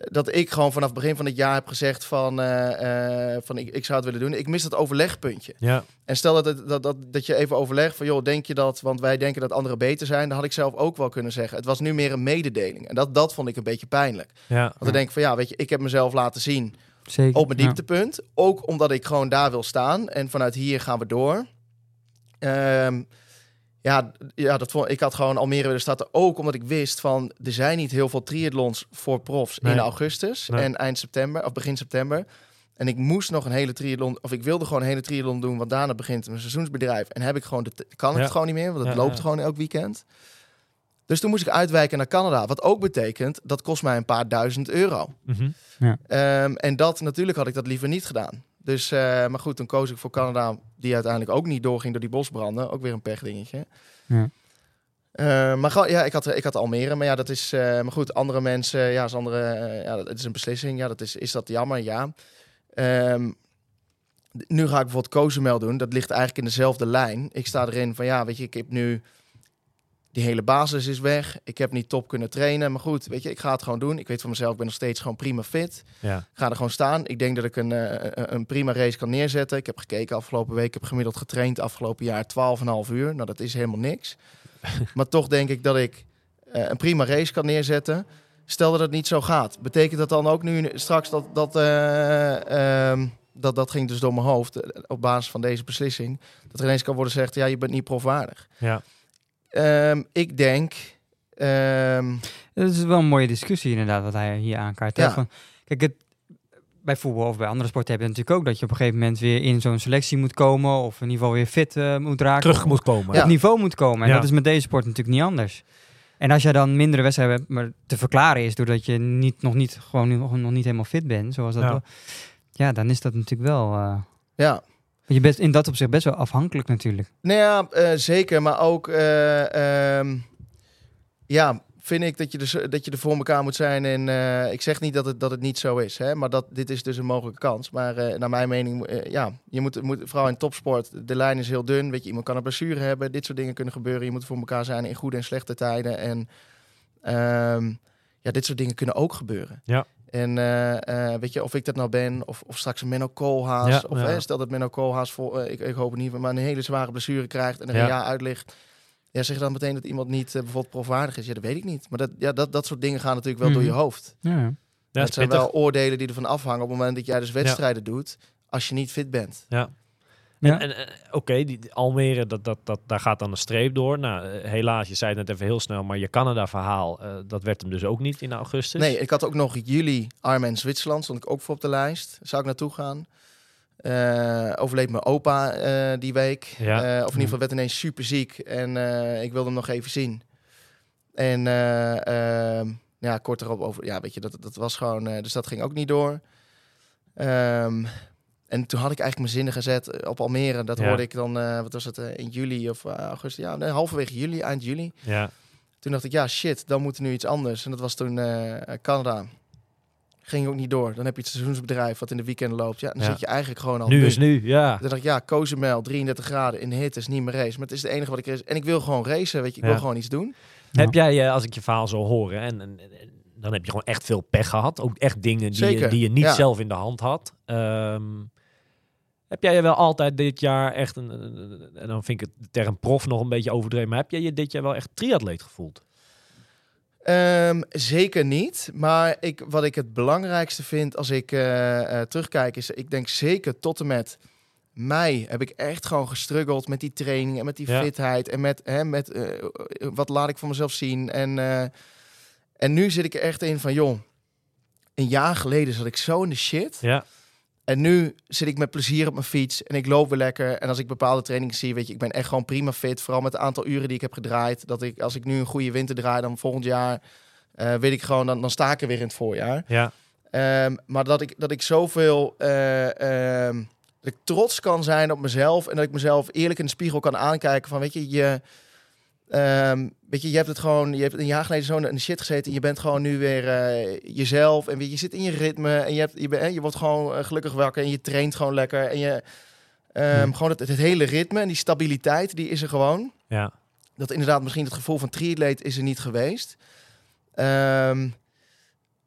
dat ik gewoon vanaf het begin van het jaar heb gezegd van... eh, eh, van ik, ik zou het willen doen. Ik mis dat overlegpuntje. Ja, En stel dat, het, dat, dat, dat je even overlegt van, joh, denk je dat, want wij denken dat anderen beter zijn, dan had ik zelf ook wel kunnen zeggen. Het was nu meer een mededeling. En dat, dat vond ik een beetje pijnlijk. ja. Want dan denk ik van, ja, weet je, ik heb mezelf laten zien Zeker. op mijn ja. dieptepunt. Ook omdat ik gewoon daar wil staan. En vanuit hier gaan we door. Ehm, ja, ja dat vond, ik had gewoon Almere willen starten. Ook omdat ik wist van, er zijn niet heel veel triathlons voor profs Nee. in augustus Nee. en eind september, of begin september. En ik moest nog een hele triathlon, of ik wilde gewoon een hele triathlon doen, want daarna begint mijn seizoensbedrijf. En heb ik gewoon de, kan ik Ja. het gewoon niet meer, want het Ja, loopt ja. gewoon elk weekend. Dus toen moest ik uitwijken naar Canada. Wat ook betekent, dat kost mij een paar duizend euro. Mhm. Ehm, en dat, natuurlijk had ik dat liever niet gedaan. Dus, eh, maar goed, toen koos ik voor Canada, die uiteindelijk ook niet doorging door die bosbranden. Ook weer een pechdingetje. Ja. Eh, maar ja, ik had, ik had Almere, maar ja, dat is, eh, maar goed, andere mensen, ja, is andere, ja, het is een beslissing. Ja, dat is, is dat jammer, ja. Ehm, nu ga ik bijvoorbeeld Cozumel doen. Dat ligt eigenlijk in dezelfde lijn. Ik sta erin van, ja, weet je, ik heb nu, die hele basis is weg. Ik heb niet top kunnen trainen, maar goed, weet je, ik ga het gewoon doen. Ik weet van mezelf, ik ben nog steeds gewoon prima fit. ja. Ik ga er gewoon staan. Ik denk dat ik een, eh, een- prima race kan neerzetten. Ik heb gekeken afgelopen week. Ik heb gemiddeld getraind afgelopen jaar 12,5 uur. Nou, dat is helemaal niks. [LAUGHS] maar toch denk ik dat ik eh, een prima race kan neerzetten. Stel dat het niet zo gaat. Betekent dat dan ook nu straks dat... dat eh, ehm, dat, dat ging dus door mijn hoofd op basis van deze beslissing. Dat er ineens kan worden gezegd, ja, je bent niet profwaardig. ja. Ehm, ik denk... ehm, Dat is wel een mooie discussie inderdaad, wat hij hier aankaart. Ja. Van, kijk, het, bij voetbal of bij andere sporten heb je natuurlijk ook dat je op een gegeven moment weer in zo'n selectie moet komen. Of in ieder geval weer fit eh, moet raken. Terug moet komen. Ja. Op niveau moet komen. En Ja. dat is met deze sport natuurlijk niet anders. En als je dan mindere wedstrijden hebt, maar te verklaren is doordat je niet, nog, niet, gewoon nog, nog niet helemaal fit bent, zoals dat Ja. wel- ja, dan is dat natuurlijk wel. eh, Ja. Je bent in dat opzicht best wel afhankelijk natuurlijk. Nou ja, eh, zeker. Maar ook, eh, ehm, ja, vind ik dat je, dus, dat je er voor elkaar moet zijn. En eh, ik zeg niet dat het, dat het niet zo is, hè, maar dat, dit is dus een mogelijke kans. Maar eh, naar mijn mening, ja, je moet, moet, vooral in topsport, de lijn is heel dun. Weet je, iemand kan een blessure hebben, dit soort dingen kunnen gebeuren. Je moet voor elkaar zijn in goede en slechte tijden. En ehm, ja, dit soort dingen kunnen ook gebeuren. Ja. En eh, eh, weet je, of ik dat nou ben, of, of straks een Menno Koolhaas. Ja, of ja. hè, stel dat Menno Koolhaas, vol, eh, ik, ik hoop het niet, maar een hele zware blessure krijgt en er Ja. een jaar uit ligt. Ja, zeg je dan meteen dat iemand niet bijvoorbeeld profwaardig is? Ja, dat weet ik niet. Maar dat, ja, dat, dat soort dingen gaan natuurlijk wel door je Mhm. hoofd. Ja, dat zijn pittig. wel oordelen die ervan afhangen op het moment dat jij dus wedstrijden doet, als je niet fit bent. Ja. Ja. En, en, Oké, die die Almere, dat, dat, dat, daar gaat dan een streep door. Nou, eh, helaas, je zei het net even heel snel, maar je Canada-verhaal, eh, dat werd hem dus ook niet in augustus. Nee, ik had ook nog juli Armen Zwitserland, stond ik ook voor op de lijst. Zou ik naartoe gaan. Eh, overleed mijn opa eh, die week. Ja. Eh, of in ieder geval werd ineens super ziek en eh, ik wilde hem nog even zien. En eh, ehm, ja, kort erop over, ja, weet je, dat, dat was gewoon, eh, dus dat ging ook niet door. Ehm, en toen had ik eigenlijk mijn zinnen gezet eh, op Almere. Dat Ja. hoorde ik dan, eh, wat was het, eh, in juli of eh, augustus? Ja, nee, halverwege juli, eind juli. Ja, Toen dacht ik, ja, shit, dan moet er nu iets anders. En dat was toen eh, Canada. Ging ook niet door. Dan heb je het seizoensbedrijf wat in de weekenden loopt. Ja, dan Ja. zit je eigenlijk gewoon al nu is nu, ja. Dan dacht ik, ja, Cozumel, 33 graden in de hitte is niet meer race. Maar het is het enige wat ik race. En ik wil gewoon racen, weet je. Ik Ja. wil gewoon iets doen. Ja. Heb jij, eh, als ik je verhaal zo hoor, hè, en, en, en dan heb je gewoon echt veel pech gehad. Ook echt dingen die, je, die je niet ja. zelf in de hand had. Ehm, heb jij je wel altijd dit jaar echt, een, en dan vind ik het de term prof nog een beetje overdreven, maar heb jij je dit jaar wel echt triatleet gevoeld? Ehm, zeker niet. Maar ik, wat ik het belangrijkste vind als ik eh, eh, terugkijk, is ik denk zeker tot en met mei heb ik echt gewoon gestruggeld met die training en met die Ja. fitheid en met, hè, met eh, wat laat ik van mezelf zien. En, en nu zit ik er echt in van, joh, een jaar geleden zat ik zo in de shit. Ja, En nu zit ik met plezier op mijn fiets en ik loop weer lekker. En als ik bepaalde trainingen zie, weet je, ik ben echt gewoon prima fit. Vooral met het aantal uren die ik heb gedraaid. Dat ik, als ik nu een goede winter draai, dan volgend jaar eh, weet ik gewoon, dan, dan sta ik er weer in het voorjaar. ja, Ehm, maar dat ik, dat ik zoveel eh, ehm, dat ik trots kan zijn op mezelf en dat ik mezelf eerlijk in de spiegel kan aankijken van, weet je, je, ehm, weet je, je hebt het gewoon, je hebt een jaar geleden zo in de shit gezeten en je bent gewoon nu weer eh, jezelf en weet je, je zit in je ritme en je, hebt, je, bent, hè, je wordt gewoon eh, gelukkig wakker en je traint gewoon lekker en je, ehm, Ja. gewoon het, het hele ritme en die stabiliteit, die is er gewoon ja. dat inderdaad misschien het gevoel van triatleet is er niet geweest. Ehm,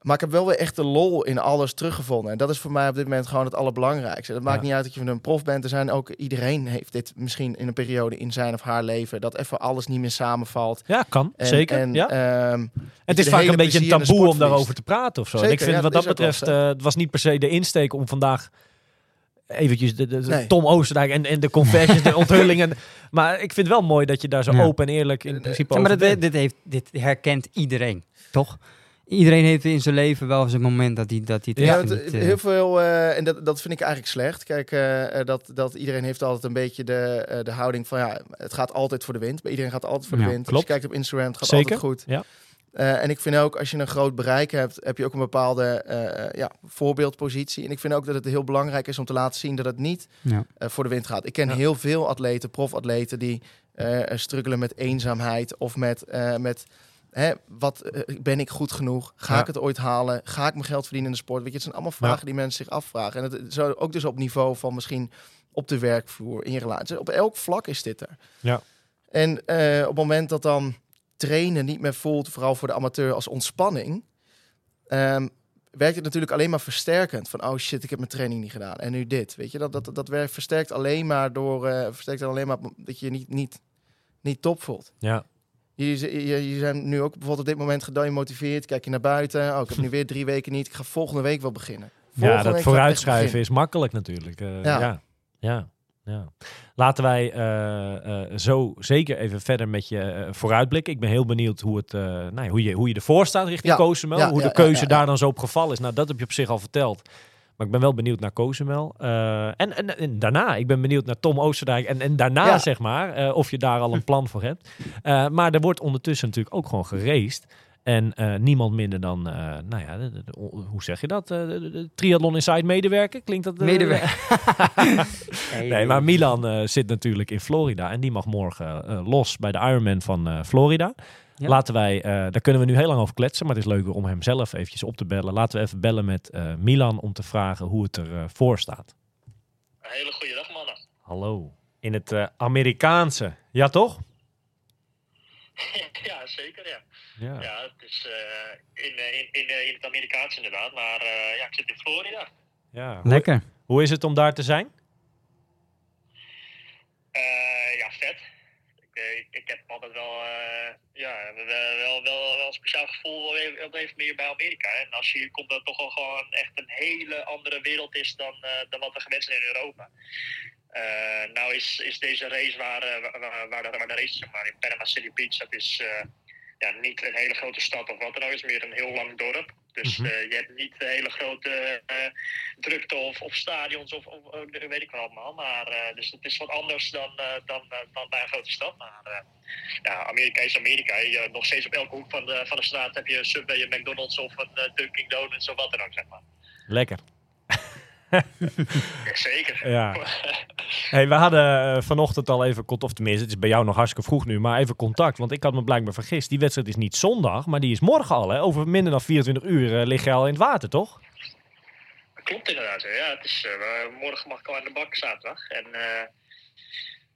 maar ik heb wel weer echt de lol in alles teruggevonden. En dat is voor mij op dit moment gewoon het allerbelangrijkste. Dat maakt Ja. niet uit dat je een prof bent. Er zijn ook, iedereen heeft dit misschien in een periode in zijn of haar leven. Dat even alles niet meer samenvalt. Ja, kan. En, zeker. En, ja. ehm, het is vaak een beetje een taboe om daarover te praten of zo. en Zeker, ik vind ja, wat dat betreft, eh, het was niet per se de insteek om vandaag eventjes de, de, de Nee. Tom Oosterdijk en, en de confessions, de [LAUGHS] onthullingen. Maar ik vind het wel mooi dat je daar zo Ja. open en eerlijk in Eh, principe Ja, maar over bent. dit, heeft, dit herkent iedereen, toch? Iedereen heeft in zijn leven wel eens een moment dat hij dat hij het Ja, niet, eh, heel veel, eh, en dat, dat vind ik eigenlijk slecht. Kijk, eh, dat, dat iedereen heeft altijd een beetje de, eh, de houding van ja, het gaat altijd voor de wind. Bij iedereen gaat altijd voor Ja, de wind. klopt. Als je kijkt op Instagram, het gaat Zeker, altijd goed. ja. Eh, en ik vind ook, als je een groot bereik hebt, heb je ook een bepaalde eh, ja, voorbeeldpositie. En ik vind ook dat het heel belangrijk is om te laten zien dat het niet ja. eh, voor de wind gaat. Ik ken Ja. heel veel atleten, profatleten, die eh struggelen met eenzaamheid of met, eh, met hè, wat eh, ben ik goed genoeg? Ga Ja. ik het ooit halen? Ga ik mijn geld verdienen in de sport? Weet je, het zijn allemaal vragen Ja. die mensen zich afvragen. En het zo ook dus op niveau van misschien op de werkvloer, in je relatie. Op elk vlak is dit er. Ja. En eh, op het moment dat dan trainen niet meer voelt, vooral voor de amateur, als ontspanning, ehm, werkt het natuurlijk alleen maar versterkend. Van, oh shit, ik heb mijn training niet gedaan. En nu dit, weet je. Dat, dat, dat werkt versterkt alleen maar door, eh, versterkt alleen maar dat je je niet, niet, niet top voelt. Ja, Je, je, zijn nu ook bijvoorbeeld op dit moment gedemotiveerd. Kijk je naar buiten. Oh, ik heb nu weer drie weken niet. Ik ga volgende week wel beginnen. ja dat vooruitschuiven is makkelijk natuurlijk. Eh, Ja. ja. Ja. ja, Laten wij eh, eh, zo zeker even verder met je vooruitblikken. Ik ben heel benieuwd hoe, het, nou, hoe, je, hoe je ervoor staat richting Ja. Hoe ja, de keuze daar dan zo op gevallen is. Nou, dat heb je op zich al verteld. Maar ik ben wel benieuwd naar Cozumel. Eh, en, en, en daarna, ik ben benieuwd naar Tom Oosterdijk. En, en daarna, Ja. zeg maar, eh, of je daar al een plan voor hebt. Eh, maar er wordt ondertussen natuurlijk ook gewoon geraced. En niemand minder dan, nou ja, de- de- de- hoe zeg je dat? De, Triathlon Inside medewerker? Klinkt dat? Medewerker. [LAUGHS] Nee, maar Milan zit natuurlijk in Florida en die mag morgen los bij de Ironman van Florida. Ja. Laten wij, eh, daar kunnen we nu heel lang over kletsen, maar het is leuker om hem zelf eventjes op te bellen. Laten we even bellen met eh, Milan om te vragen hoe het ervoor voor staat. Een hele goede dag, mannen. Hallo. In het eh, Amerikaanse. Ja, toch? [LAUGHS] ja, zeker, ja. Ja. Ja, het is eh, in, eh, in, in, eh, in het Amerikaans inderdaad, maar eh, ja, ik zit in Florida. ja. Hoe, Lekker. hoe is het om daar te zijn? Eh, ja, vet. Ik, ik, heb altijd wel, eh, ja, wel, wel, wel, een speciaal gevoel wat even meer bij Amerika. En als je hier komt, dat het toch gewoon echt een hele andere wereld is dan, eh, dan wat we gewend zijn in Europa. Eh, nou is, is deze race waar, waar, waar, de, de race maar, in Panama City Beach, dat is ja, niet een hele grote stad of wat dan ook, het is meer een heel lang dorp. Dus Mhm. eh, je hebt niet de hele grote eh, drukte of, of stadions of, of, of weet ik wel allemaal. Maar, eh, dus het is wat anders dan, eh, dan, eh, dan bij een grote stad. Maar eh, ja, Amerika is Amerika. Je, nog steeds op elke hoek van de, van de straat heb je een Subway, een McDonald's of een eh, Dunkin' Donuts of wat dan ook, zeg maar. Lekker. [LAUGHS] Zeker. Ja. Hey, we hadden eh, vanochtend al even contact, of tenminste, het is bij jou nog hartstikke vroeg nu, maar even contact, want ik had me blijkbaar vergist. Die wedstrijd is niet zondag, maar die is morgen al. Hè? Over minder dan 24 uur eh, lig je al in het water, toch? Klopt inderdaad. Ja, het is, eh, morgen mag ik al aan de bak zaterdag. En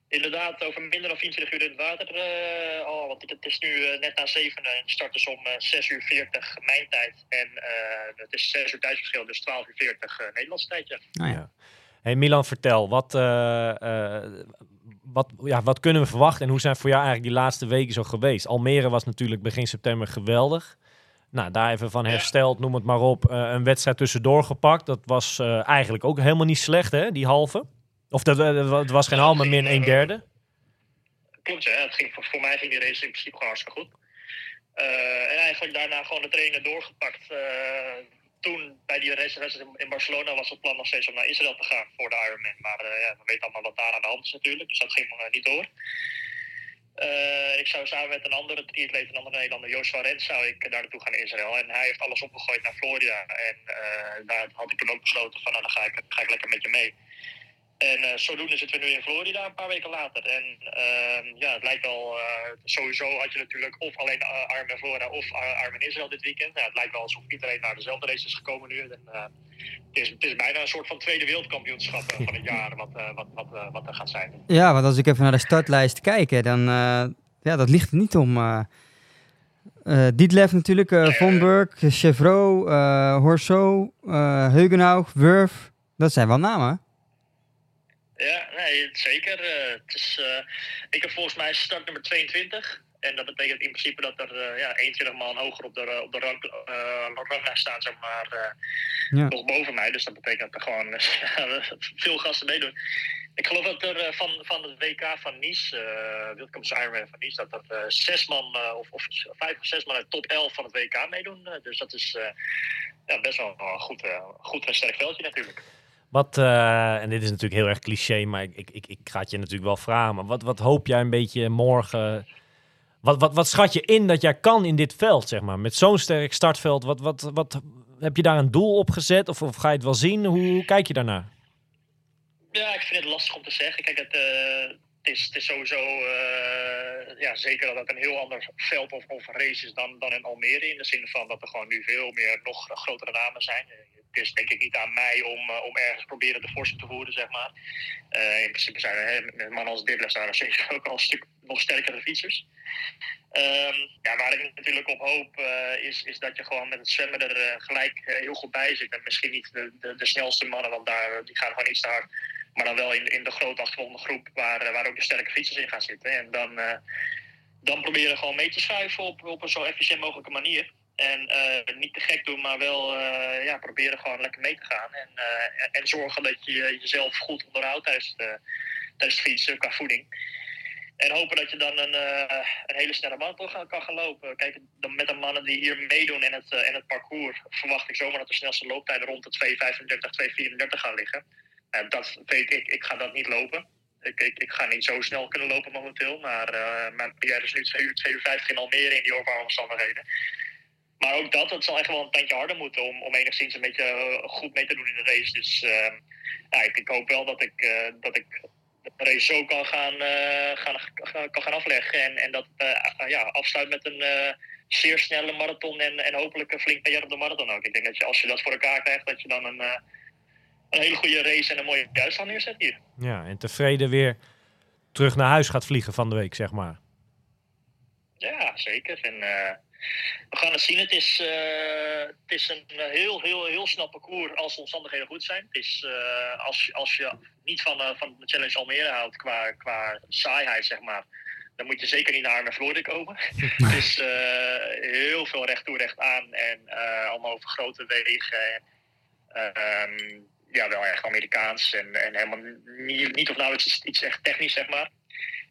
inderdaad, over minder dan 24 uur in het water. eh, al, want het is nu eh, net na 7 en het start is om eh 6 uur 40 mijn tijd. En eh, het is 6 uur tijdsverschil, dus 12 uur 40 eh, Nederlandse tijd. Ja. Nou ja. Hey Milan, vertel, wat, eh, eh, wat, ja, wat kunnen we verwachten en hoe zijn voor jou eigenlijk die laatste weken zo geweest? Almere was natuurlijk begin september geweldig. Nou, daar even van Ja. hersteld, noem het maar op. Eh, een wedstrijd tussendoor gepakt. Dat was eh, eigenlijk ook helemaal niet slecht, hè, die halve. Of dat, eh, het was geen halve, maar min een derde. Klopt, ja. Het ging, voor, mij ging die race in principe gewoon hartstikke goed. Eh, en eigenlijk daarna gewoon de trainer doorgepakt. Eh, toen bij die race in- Barcelona was het plan nog steeds om naar Israël te gaan voor de Ironman. Maar ja, we weten allemaal wat daar aan de hand is natuurlijk. Dus dat ging niet door. Ik zou samen met een andere triatleet, een andere Nederlander, Joshua Rens, zou ik daar naartoe gaan in Israël. En hij heeft alles opgegooid naar Florida. En daar had ik toen ook besloten van, nou dan ga ik, ga ik lekker met je mee. En eh, zodoende zitten we nu in Florida een paar weken later. En ehm, ja, het lijkt wel, eh, sowieso had je natuurlijk of alleen uh, Ironman Florida of uh, Ironman Israël dit weekend. Ja, het lijkt wel alsof iedereen naar dezelfde race is gekomen nu. En, eh, het, is, het is bijna een soort van tweede wereldkampioenschap eh, van het [LAUGHS] jaar wat, eh, wat, wat, eh, wat er gaat zijn. Ja, want als ik even naar de startlijst kijk, hè, dan eh, ja, dat ligt er niet om. eh eh Dietlef natuurlijk, eh Von Burg, Chevrolet, eh Horso, eh Heugenhaug, Wurf. Dat zijn wel namen. Ja, nee, zeker. Eh, het is, eh, ik heb volgens mij start nummer 22. En dat betekent in principe dat er eh, ja, 21 man hoger op de, op de rang, ranglijst staan, zeg maar, Ja. nog boven mij. Dus dat betekent dat er gewoon [LAUGHS] veel gasten meedoen. Ik geloof dat er van, van het WK van Nice, uh, Wildkamps Ironman van Nice, dat er zes man, of, of vijf of zes man uit top 11 van het WK meedoen. Dus dat is ja, best wel een goed, goed en sterk veldje natuurlijk. Wat, eh, en dit is natuurlijk heel erg cliché, maar ik, ik, ik, ga het je natuurlijk wel vragen. Maar wat, wat hoop jij een beetje morgen? Wat, wat, wat schat je in dat jij kan in dit veld, zeg maar? Met zo'n sterk startveld, wat, wat, wat, heb je daar een doel op gezet? Of, of ga je het wel zien? Hoe, kijk je daarnaar? Ja, ik vind het lastig om te zeggen. Kijk, het, uh, het, is, het is sowieso uh, ja, zeker dat het een heel ander veld of, of race is dan, dan in Almere. In de zin van dat er gewoon nu veel meer nog grotere namen zijn. Het is denk ik niet aan mij om, uh, om ergens proberen de forse te voeren, zeg maar. Uh, in principe zijn mannen als Didler zijn ook al een stuk nog sterkere fietsers. Um, ja, waar ik natuurlijk op hoop uh, is, is dat je gewoon met het zwemmen er gelijk heel goed bij zit. En misschien niet de, de, snelste mannen, want daar, die gaan gewoon iets te. Maar dan wel in, in de grote achtervolgende groep waar, waar ook de sterke fietsers in gaan zitten. En dan, dan proberen gewoon mee te schuiven op, op een zo efficiënt mogelijke manier. En niet te gek doen, maar wel ja, proberen gewoon lekker mee te gaan. En, en zorgen dat je jezelf goed onderhoudt tijdens, de, tijdens het fietsen qua voeding. En hopen dat je dan een, eh, een hele snelle marathon kan gaan lopen. Kijk, dan met de mannen die hier meedoen in het, eh, in het parcours, verwacht ik zomaar dat de snelste looptijden rond de 2.35, 2.34 gaan liggen. En dat weet ik, ik ga dat niet lopen. Ik, ik, ga niet zo snel kunnen lopen momenteel, maar mijn PR is nu 2 uur 52 in Almere in die overal omstandigheden. Maar ook dat, het zal echt wel een tandje harder moeten om, om enigszins een beetje eh, goed mee te doen in de race. Dus eh, ja, ik, ik hoop wel dat ik, eh, dat ik de race zo kan gaan, eh, gaan, gaan- kan gaan afleggen. En, en dat ja, afsluit met een zeer snelle marathon en, en hopelijk een flink PR op de marathon ook. Ik denk dat je, als je dat voor elkaar krijgt, dat je dan een, een hele goede race en een mooie uitslag neerzet hier. Ja, en tevreden weer terug naar huis gaat vliegen van de week, zeg maar. Ja, zeker. En, we gaan het zien. Het is, eh, het is een eh, heel, heel, heel snel parcours als de omstandigheden goed zijn. Het is, eh, als, je- als je niet van, van de Challenge Almere houdt qua, qua saaiheid, zeg maar, dan moet je zeker niet naar Arme Floorde komen. [LAUGHS] het is heel veel recht toe, recht aan en allemaal over grote wegen. En, eh, ehm, ja, wel echt Amerikaans en, en helemaal niet, niet of nauwelijks iets, iets echt technisch, zeg maar.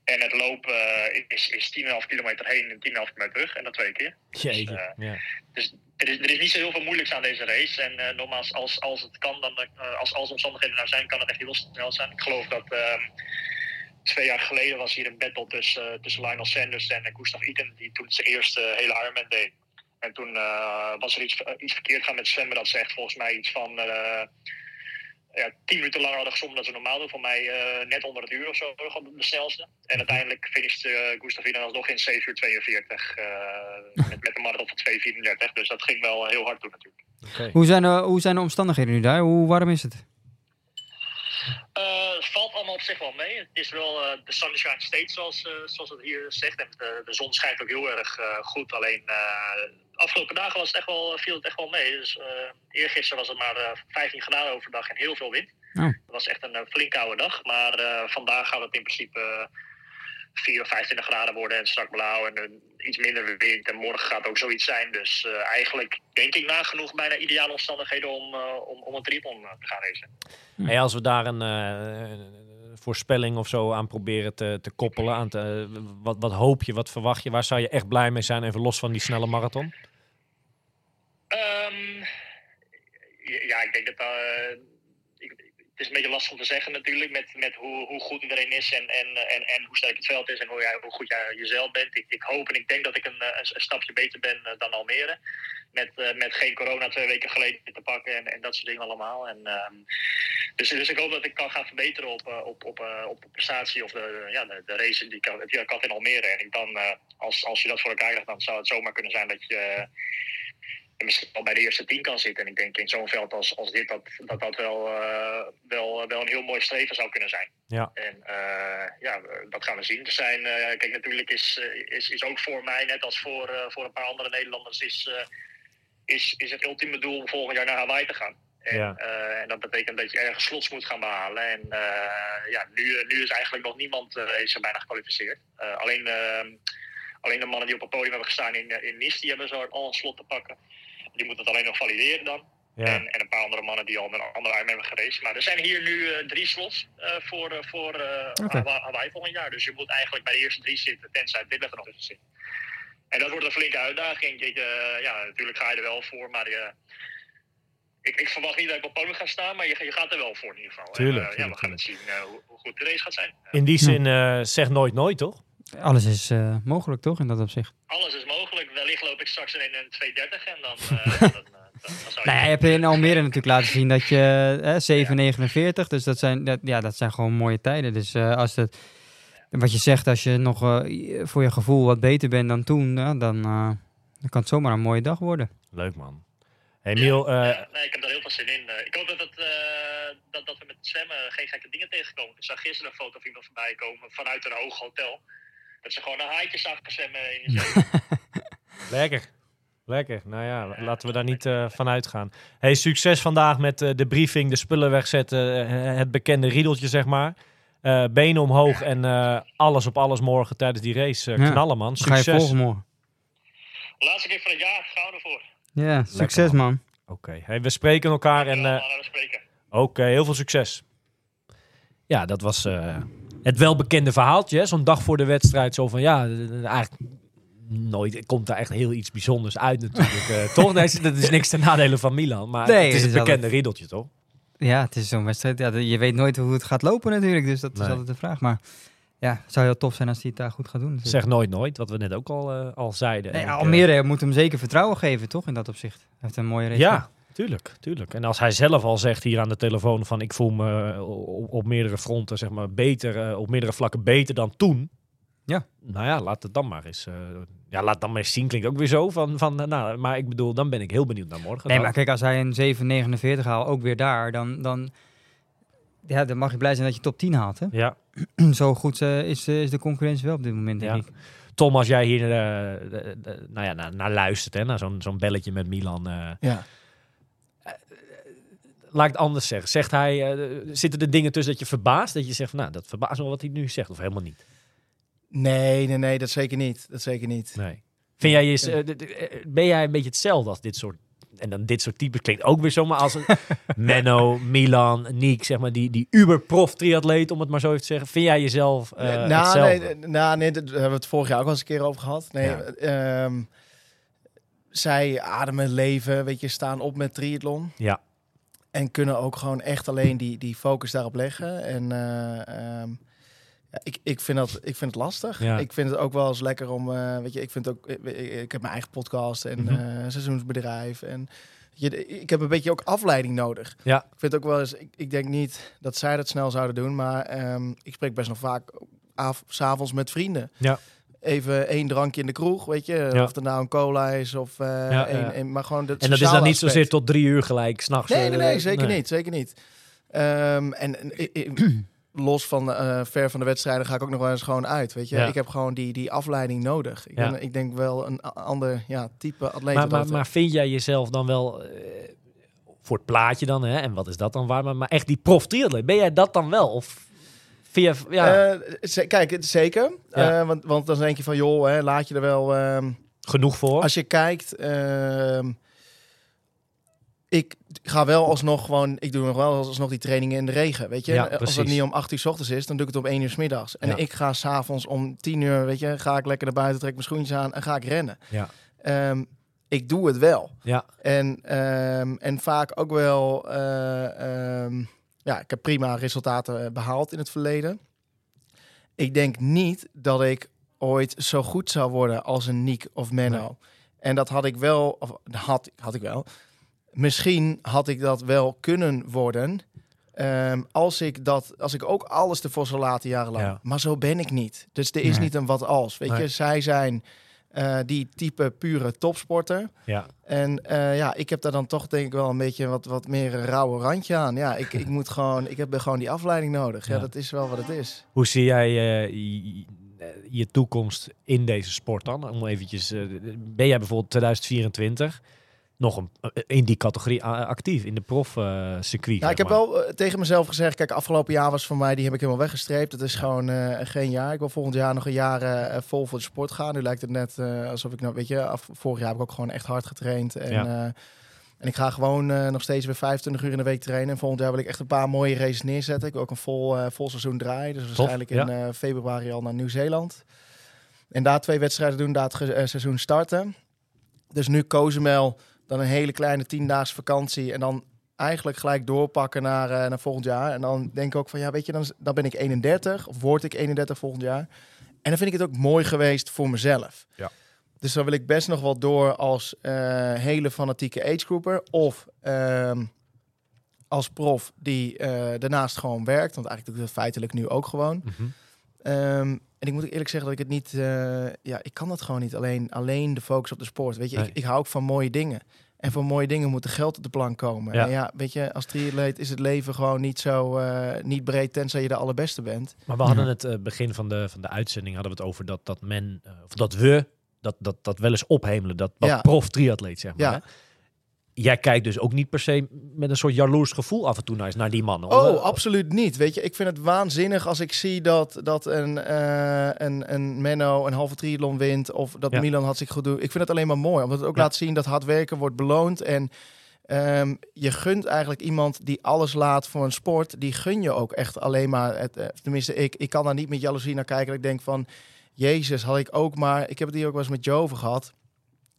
En het lopen eh, is, is 10,5 kilometer heen en 10,5 kilometer terug. En dat twee keer. Jeetje. eh, ja. Dus er is, er is niet zo heel veel moeilijks aan deze race. En eh, nogmaals, als, als het kan, dan, als, als de omstandigheden nou zijn, kan het echt heel snel zijn. Ik geloof dat ehm, twee jaar geleden was hier een battle tussen, tussen Lionel Sanders en Gustav Iden, die toen zijn eerste hele Ironman deed. En toen was er iets, iets verkeerd gaan met zwemmen. Dat ze echt volgens mij iets van ja, tien minuten langer hadden gezwommen dan ze normaal doen. Voor mij eh, net onder het uur of zo, gewoon de snelste. En uiteindelijk finishte uh, Gustav Iden alsnog in 7 uur 42 eh, met, met een marathon van 2.34. Dus dat ging wel heel hard toen natuurlijk. Hoe zijn, de, hoe zijn de omstandigheden nu daar? Hoe warm is het? Eh, het valt allemaal op zich wel mee. Het is wel eh, de sunshine state, zoals, eh, zoals het hier zegt. En de, de zon schijnt ook heel erg eh, goed. Alleen eh, de afgelopen dagen was het echt wel, viel het echt wel mee. Dus, eh eergisteren was het maar eh, 15 graden overdag en heel veel wind. Oh. Het was echt een eh, flink koude dag. Maar eh, vandaag gaat het in principe eh, 4 of 25 graden worden en strak blauw. En iets minder wind. En morgen gaat ook zoiets zijn. Dus eh, eigenlijk denk ik nagenoeg bijna ideale omstandigheden om, eh, om, om een triathlon eh, te gaan racen. Hey, als we daar een eh, een voorspelling of zo aan proberen te, te koppelen, aan te, wat, wat hoop je, wat verwacht je, waar zou je echt blij mee zijn, even los van die snelle marathon? Ehm, ja, ik denk dat het is een beetje lastig om te zeggen natuurlijk met, met hoe, hoe goed iedereen is en, en, en, en hoe sterk het veld is en hoe, jij, hoe goed jij jezelf bent. Ik, ik hoop en ik denk dat ik een, eh, een, stapje beter ben eh, dan Almere. Met, eh, met geen corona twee weken geleden te pakken en, en dat soort dingen allemaal. En, ehm, dus, dus ik hoop dat ik kan gaan verbeteren op, op, op, op prestatie of de, ja, de, de race die ik, die ik had in Almere. En ik dan, als, als je dat voor elkaar krijgt, dan zou het zomaar kunnen zijn dat je eh, misschien wel bij de eerste tien kan zitten. En ik denk in zo'n veld als, als dit, dat dat, dat wel, eh, wel, wel een heel mooi streven zou kunnen zijn. Ja. En eh, ja, dat gaan we zien. Er zijn, eh, kijk, natuurlijk is, is, is ook voor mij, net als voor, voor een paar andere Nederlanders, is, is, is het ultieme doel om volgend jaar naar Hawaii te gaan. En, Ja. en dat betekent dat je ergens slots moet gaan behalen. En ja, nu, nu is eigenlijk nog niemand is er bijna gekwalificeerd. Alleen, alleen de mannen die op het podium hebben gestaan in, in Nice, die hebben zo al een slot te pakken. Die moeten het alleen nog valideren dan. Ja. En, en een paar andere mannen die al met een andere Ironman hebben geraced. Maar er zijn hier nu eh, drie slots eh, voor, eh, voor Oké. Hawaii- volgend jaar. Dus je moet eigenlijk bij de eerste drie zitten, tenzij dit er nog tussen zit. En dat wordt een flinke uitdaging. Je, ja, natuurlijk ga je er wel voor, maar ik, ik verwacht niet dat ik op podium ga staan, maar je, je gaat er wel voor in ieder geval. Tuurlijk, En, ja, tuurlijk, we gaan het zien hoe, hoe goed de race gaat zijn. In die zin, eh, zeg nooit nooit, toch? Alles is eh, mogelijk, toch, in dat opzicht? Alles is mogelijk. Wellicht loop ik straks in een 230 en dan, [LAUGHS] eh, dan, dan, dan zou Nou ja, je hebt in [LAUGHS] Almere natuurlijk laten zien dat je eh, 7,49, dus dat zijn, dat, ja, dat zijn gewoon mooie tijden. Dus eh, als het, wat je zegt, als je nog eh, voor je gevoel wat beter bent dan toen, dan, dan kan het zomaar een mooie dag worden. Leuk man. Hey Miel, eh, Ja, nee, ik heb daar heel veel zin in. Ik hoop dat, het, eh, dat, dat we met zwemmen geen gekke dingen tegenkomen. Ik zag gisteren een foto van iemand voorbij komen vanuit een hoog hotel. Dat ze gewoon een haaitje zagen zwemmen in de [LAUGHS] zee. lekker. Lekker. Nou ja, laten we daar niet eh, van uitgaan. Hey, succes vandaag met eh, de briefing, de spullen wegzetten, eh, het bekende riedeltje zeg maar. Eh, benen omhoog en eh, alles op alles morgen tijdens die race. Ja. Knallen man, Ga je succes. volgen morgen. Laatste keer van het jaar, gaan we ervoor. Ja, succes man. Oké, hey, we spreken elkaar en... En, eh, we spreken. Oké, heel veel succes. Ja, dat was eh, Het welbekende verhaaltje, zo'n dag voor de wedstrijd. Zo van ja, eh, eigenlijk nooit komt daar echt heel iets bijzonders uit natuurlijk. eh, toch? Nee, dat is niks ten nadele van Milan. Maar Nee, het is het bekende riddeltje, toch? Ja, het is zo'n wedstrijd. Ja, je weet nooit hoe het gaat lopen natuurlijk, dus dat is altijd de vraag. Maar ja, het zou heel tof zijn als hij het daar goed gaat doen. natuurlijk. Zeg nooit nooit, wat we net ook al, eh, al zeiden. Nee, Almere moet hem zeker vertrouwen geven, toch? In dat opzicht. Hij heeft een mooie race. Ja, tuurlijk, tuurlijk. En als hij zelf al zegt hier aan de telefoon van ik voel me eh, op, op meerdere fronten zeg maar beter, eh, op meerdere vlakken beter dan toen. Ja. Nou ja, laat het dan maar eens. eh, ja, laat dan maar eens zien. Klinkt ook weer zo van, van nou, maar ik bedoel, dan ben ik heel benieuwd naar morgen. Nee, dan. maar kijk, als hij een 7,49 haalt, ook weer daar, dan, dan, ja, dan mag je blij zijn dat je top 10 haalt. Hè? Ja, [CLEARS THROAT] Zo goed is, is de concurrentie wel op dit moment, denk Ja. ik. Tom, als jij hier eh, nou ja, naar, naar luistert, hè, naar zo'n zo'n belletje met Milan. eh, Ja. Laat ik het anders zeggen. Zegt hij, eh, zitten er dingen tussen dat je verbaast? Dat je zegt, van, nou, dat verbaast me wat hij nu zegt, of helemaal niet? Nee, nee, nee, dat zeker niet. Dat zeker niet. Nee. Vind jij je, eh, eh, ben jij een beetje hetzelfde als dit soort, en dan dit soort types klinkt ook weer zomaar als een [LAUGHS] Menno, Milan, Niek, zeg maar, die, die uber-prof triatleet, om het maar zo even te zeggen. Vind jij jezelf nou, hetzelfde? nee, nou, nee, daar hebben we het vorig jaar ook al eens een keer over gehad. Nee, Ja. ehm, zij ademen leven, weet je, staan op met triathlon. Ja. En kunnen ook gewoon echt alleen die, die focus daarop leggen. En eh, ehm, ik, ik, vind dat, ik vind het lastig. Ja. Ik vind het ook wel eens lekker om, eh, weet je, ik vind ook, ik, heb mijn eigen podcast en Mhm. eh, seizoensbedrijf. En je, ik heb een beetje ook afleiding nodig. Ja. Ik vind ook wel eens, ik, ik denk niet dat zij dat snel zouden doen, maar ehm, ik spreek best nog vaak s'avonds met vrienden. Ja. Even één drankje in de kroeg, weet je, Ja. of het nou een cola is of eh Ja, één- maar gewoon het en dat is dan niet aspect. zozeer tot drie uur gelijk, s'nachts. Nee, nee, nee, eh, zeker niet, zeker niet. Ehm, en [CLEARS THROAT] los van eh, ver van de wedstrijden ga ik ook nog wel eens gewoon uit, weet je. Ja. Ik heb gewoon die, die afleiding nodig. Ik, Ja. ben, ik denk wel een ander ja, type atleet. Maar, maar, maar vind jij jezelf dan wel, voor het plaatje dan, hè, en wat is dat dan waar, maar, maar echt die prof ben jij dat dan wel? Of ja, Eh, ze- kijk, het- zeker. Ja. Eh, want, want dan denk je van, joh, hè, laat je er wel... ehm, genoeg voor? Als je kijkt, ehm, ik ga wel alsnog gewoon, ik doe nog wel alsnog die trainingen in de regen, weet je. Ja, als het niet om 8 uur s ochtends is, dan doe ik het om 1 uur s middags. En ik ga s'avonds om 10 uur, weet je, ga ik lekker naar buiten, trek mijn schoentjes aan en ga ik rennen. Ja. Ehm, ik doe het wel. Ja. En, en vaak ook wel, eh, ja, ik heb prima resultaten eh, behaald in het verleden. Ik denk niet dat ik ooit zo goed zou worden als een Niek of Menno. Nee. En dat had ik wel, of had, had ik wel. Misschien had ik dat wel kunnen worden. ehm, als, ik dat, als ik ook alles ervoor zou laten jarenlang. Ja. Maar zo ben ik niet. Dus er is Nee. niet een wat als. Weet Nee. je, zij zijn eh, die type pure topsporter. Ja. En eh, ja, ik heb daar dan toch denk ik wel een beetje wat, wat meer een rauwe randje aan. Ja, ik, ik moet gewoon, ik heb gewoon die afleiding nodig. Ja, Ja. dat is wel wat het is. Hoe zie jij eh, je, je toekomst in deze sport dan? Om eventjes, ben jij bijvoorbeeld 2024 nog een, eh, in die categorie actief, in de prof eh, circuit? Nou, ik heb wel eh, tegen mezelf gezegd, kijk, afgelopen jaar was voor mij, die heb ik helemaal weggestreept. Het is gewoon geen jaar. Ik wil volgend jaar nog een jaar vol voor de sport gaan. Nu lijkt het net alsof ik nou, weet je, af, vorig jaar heb ik ook gewoon echt hard getraind. En, Ja. en ik ga gewoon nog steeds weer 25 uur in de week trainen. En volgend jaar wil ik echt een paar mooie races neerzetten. Ik wil ook een vol, vol seizoen draaien. Dus waarschijnlijk in februari al naar Nieuw-Zeeland. En daar twee wedstrijden doen, daar het seizoen starten. Dus nu Cozumel, dan een hele kleine tiendaagse vakantie. En dan eigenlijk gelijk doorpakken naar, eh, naar volgend jaar. En dan denk ik ook van, ja, weet je, dan, dan ben ik 31. Of word ik 31 volgend jaar. En dan vind ik het ook mooi geweest voor mezelf. Ja. Dus dan wil ik best nog wel door als eh, hele fanatieke agegroeper. Of ehm, als prof die eh, daarnaast gewoon werkt. Want eigenlijk doe ik dat feitelijk nu ook gewoon. Mhm. Ehm, en ik moet ook eerlijk zeggen dat ik het niet... eh, ja, ik kan dat gewoon niet. Alleen, alleen de focus op de sport. Weet je, Nee. ik, ik hou ook van mooie dingen. En voor mooie dingen moet er geld op de plank komen. Ja. En ja, weet je, als triatleet is het leven gewoon niet zo eh, niet breed... tenzij je de allerbeste bent. Maar we hadden het eh, begin van de, van de uitzending hadden we het over dat, dat men, of dat we, dat, dat, dat wel eens ophemelen, dat, dat Ja. prof triatleet, zeg maar. Ja. hè? Jij kijkt dus ook niet per se met een soort jaloers gevoel af en toe naar, die mannen. Oh, Of, absoluut niet. Weet je, ik vind het waanzinnig als ik zie dat, dat een, eh, een, een Menno een halve triathlon wint. Of dat Ja. Milan had zich goed doen. Ik vind het alleen maar mooi. Omdat het ook Ja. laat zien dat hard werken wordt beloond. En Ehm, je gunt eigenlijk iemand die alles laat voor een sport. Die gun je ook echt alleen maar. Het, eh, tenminste, ik, ik kan daar niet met jaloezie naar kijken. Dat ik denk van, Jezus, had ik ook maar... Ik heb het hier ook wel eens met Joe over gehad.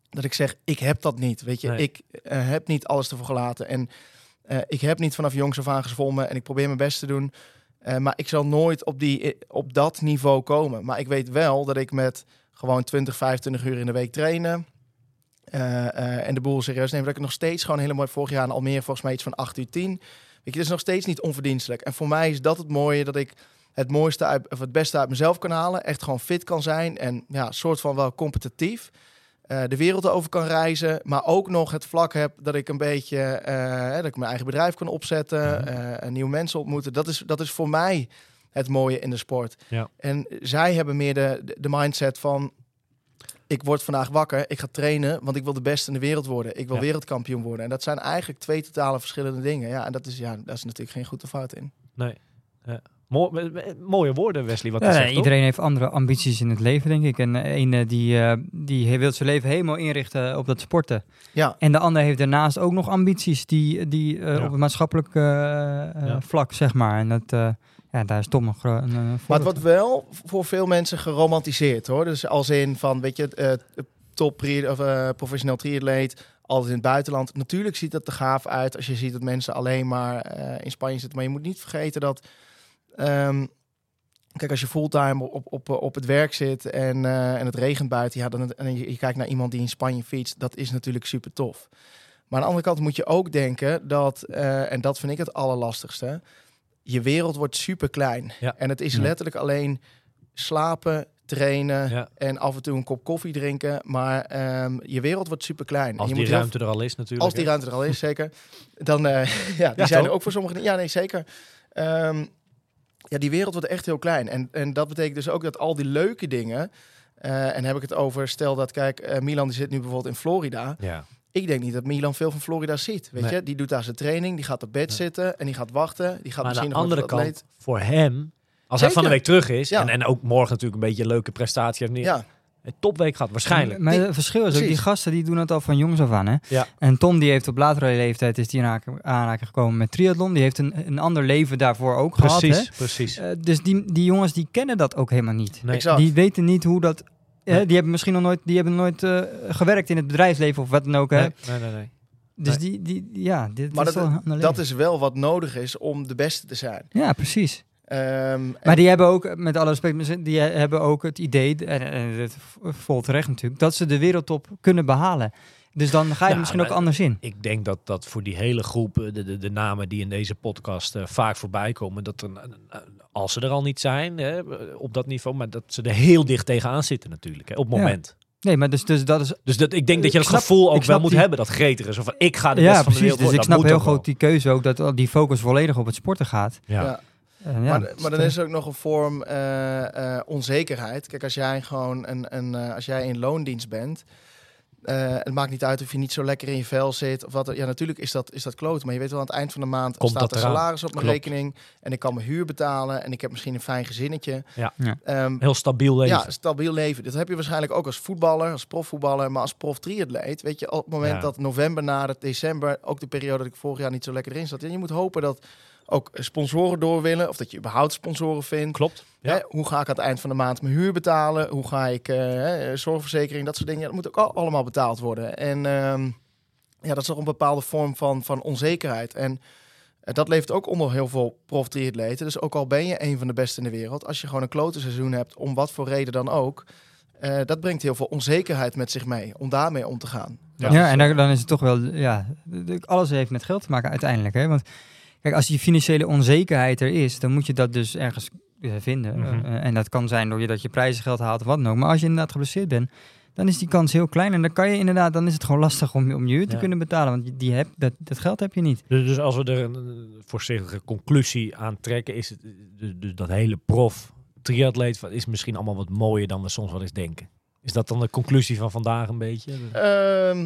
Dat ik zeg, ik heb dat niet. Weet je, Nee. ik eh, heb niet alles ervoor gelaten. En eh, ik heb niet vanaf jongs af aan gezwommen. En ik probeer mijn best te doen. Eh, maar ik zal nooit op, die, op dat niveau komen. Maar ik weet wel dat ik met gewoon 20, 25 uur in de week trainen. en de boel serieus nemen. Dat ik nog steeds gewoon hele mooi vorig jaar in Almere volgens mij iets van 8 uur 10. Weet je, dat is nog steeds niet onverdienstelijk. En voor mij is dat het mooie dat ik het mooiste uit, of het beste uit mezelf kan halen. Echt gewoon fit kan zijn. En ja, soort van wel competitief. Eh, de wereld over kan reizen. Maar ook nog het vlak heb dat ik een beetje eh, dat ik mijn eigen bedrijf kan opzetten. Mhm. eh, nieuwe mensen ontmoeten. Dat is, dat is voor mij het mooie in de sport. Ja. En zij hebben meer de, de, mindset van... Ik word vandaag wakker, ik ga trainen, want ik wil de beste in de wereld worden. Ik wil Ja. wereldkampioen worden. En dat zijn eigenlijk twee totale verschillende dingen. Ja, en dat is, ja, daar is natuurlijk geen goed of fout in. Nee. Ja. Eh, eh, mooie woorden, Wesley, wat Ja, zegt, toch? iedereen heeft andere ambities in het leven, denk ik. En de ene die, eh, die wil zijn leven helemaal inrichten op dat sporten. Ja, En de ander heeft daarnaast ook nog ambities die, die eh, Ja. op het maatschappelijk eh, eh, Ja. vlak, zeg maar. En dat, eh, ja, daar is Tom een, eh, maar het voorbeeld wordt van. wel voor veel mensen geromantiseerd hoor. Dus als in van, weet je, eh, top of, eh, professioneel triatleet, altijd in het buitenland. Natuurlijk ziet dat er gaaf uit als je ziet dat mensen alleen maar eh, in Spanje zitten. Maar je moet niet vergeten dat, ehm, kijk, als je fulltime op, op, op het werk zit en, eh, en het regent buiten, ja, dan, en je, je kijkt naar iemand die in Spanje fietst, dat is natuurlijk super tof. Maar aan de andere kant moet je ook denken dat, eh, en dat vind ik het allerlastigste, je wereld wordt super klein. Ja. En het is Ja. letterlijk alleen slapen, trainen Ja. en af en toe een kop koffie drinken. Maar ehm, je wereld wordt super klein. Als je die moet ruimte er al is natuurlijk. als die hè. ruimte er al is, zeker. Dan, eh, [LAUGHS] ja, die Ja, zijn toch? er ook voor sommigen. Ja, nee, zeker. Ehm, ja, die wereld wordt echt heel klein. En, en dat betekent dus ook dat al die leuke dingen... eh, en heb ik het over, stel dat, kijk, eh, Milan die zit nu bijvoorbeeld in Florida. Ja. Ik denk niet dat Milan veel van Florida ziet. Weet Nee. je, die doet daar zijn training, die gaat op bed Nee. zitten en die gaat wachten. Die gaat Maar aan misschien de nog andere wat atleet- kant, voor hem, als hij van de week terug is, Ja. en, en ook morgen natuurlijk een beetje een leuke prestatie heeft neer, Ja, topweek gaat waarschijnlijk. Maar het verschil is ook, die gasten die doen het al van jongs af aan. Hè? Ja. En Tom die heeft op latere leeftijd is die in aanraking- gekomen met triathlon. Die heeft een, een ander leven daarvoor ook gehad. Hè? Precies, precies. Eh, dus die, die jongens die kennen dat ook helemaal niet. Nee. exact. Die weten niet hoe dat. eh, Nee. die hebben misschien nog nooit, die hebben nooit eh, gewerkt in het bedrijfsleven of wat dan ook. Hè? Nee, nee, nee. nee. Dus Nee. die, die, ja, dit maar is wel een dat, is wel wat nodig is om de beste te zijn. Ja, precies. Ehm, Maar die hebben ook, met alle respect, die hebben ook het idee, en, en het vol terecht natuurlijk, dat ze de wereldtop kunnen behalen. Dus dan ga je er misschien ook anders in. Ik denk dat dat voor die hele groep, eh, de, de, de namen die in deze podcast eh, vaak voorbij komen, dat er, eh, als ze er al niet zijn hè, op dat niveau, maar dat ze er heel dicht tegenaan zitten natuurlijk, hè, op het Ja. moment. Nee, maar dus, dus dat is Dus dat, ik denk dat je dat snap- gevoel ook wel moet die- hebben, dat gretige. Zo van, ik ga de ja, best van de precies. wereld Dus ik snap heel goed die keuze ook, dat die focus volledig op het sporten gaat. Ja. ja. En ja, maar, maar dan is er ook nog een vorm eh, eh, onzekerheid. Kijk, als jij gewoon een, een eh, als jij in loondienst bent, eh, het maakt niet uit of je niet zo lekker in je vel zit of wat. Ja, natuurlijk is dat, is dat kloot. Maar je weet wel, aan het eind van de maand Komt staat dat er salaris op mijn Klopt. rekening en ik kan mijn huur betalen en ik heb misschien een fijn gezinnetje. Ja. Ja. Ehm, Heel stabiel leven. ja, stabiel leven. Dat heb je waarschijnlijk ook als voetballer, als profvoetballer, maar als prof triatleet. Weet je, op het moment Ja. dat november na het december, ook de periode dat ik vorig jaar niet zo lekker erin zat. En je moet hopen dat ook sponsoren door willen, of dat je überhaupt sponsoren vindt. Klopt. Ja. Hè, hoe ga ik aan het eind van de maand mijn huur betalen? Hoe ga ik eh, hè, zorgverzekering, dat soort dingen. Dat moet ook al- allemaal betaald worden. En ehm, ja, dat is toch een bepaalde vorm van, van onzekerheid. En eh, dat levert ook onder heel veel prof triatleten. Dus ook al ben je een van de beste in de wereld, als je gewoon een klote seizoen hebt, om wat voor reden dan ook, eh, dat brengt heel veel onzekerheid met zich mee, om daarmee om te gaan. Ja. Ja, en dan, dan is het toch wel, ja, alles heeft met geld te maken uiteindelijk. Hè? Want kijk, als die financiële onzekerheid er is, dan moet je dat dus ergens eh, vinden. Mhm. Eh, en dat kan zijn door je dat je prijzengeld haalt of wat dan ook. Maar als je inderdaad geblesseerd bent, dan is die kans heel klein. En dan kan je inderdaad, dan is het gewoon lastig om, om je huur te Ja. kunnen betalen. Want die, die heb, dat, dat geld heb je niet. Dus, dus als we er een, een voorzichtige conclusie aan trekken, is het dus, dus dat hele prof triatleet van- is misschien allemaal wat mooier dan we soms wel eens denken. Is dat dan de conclusie van vandaag een beetje? Ehm,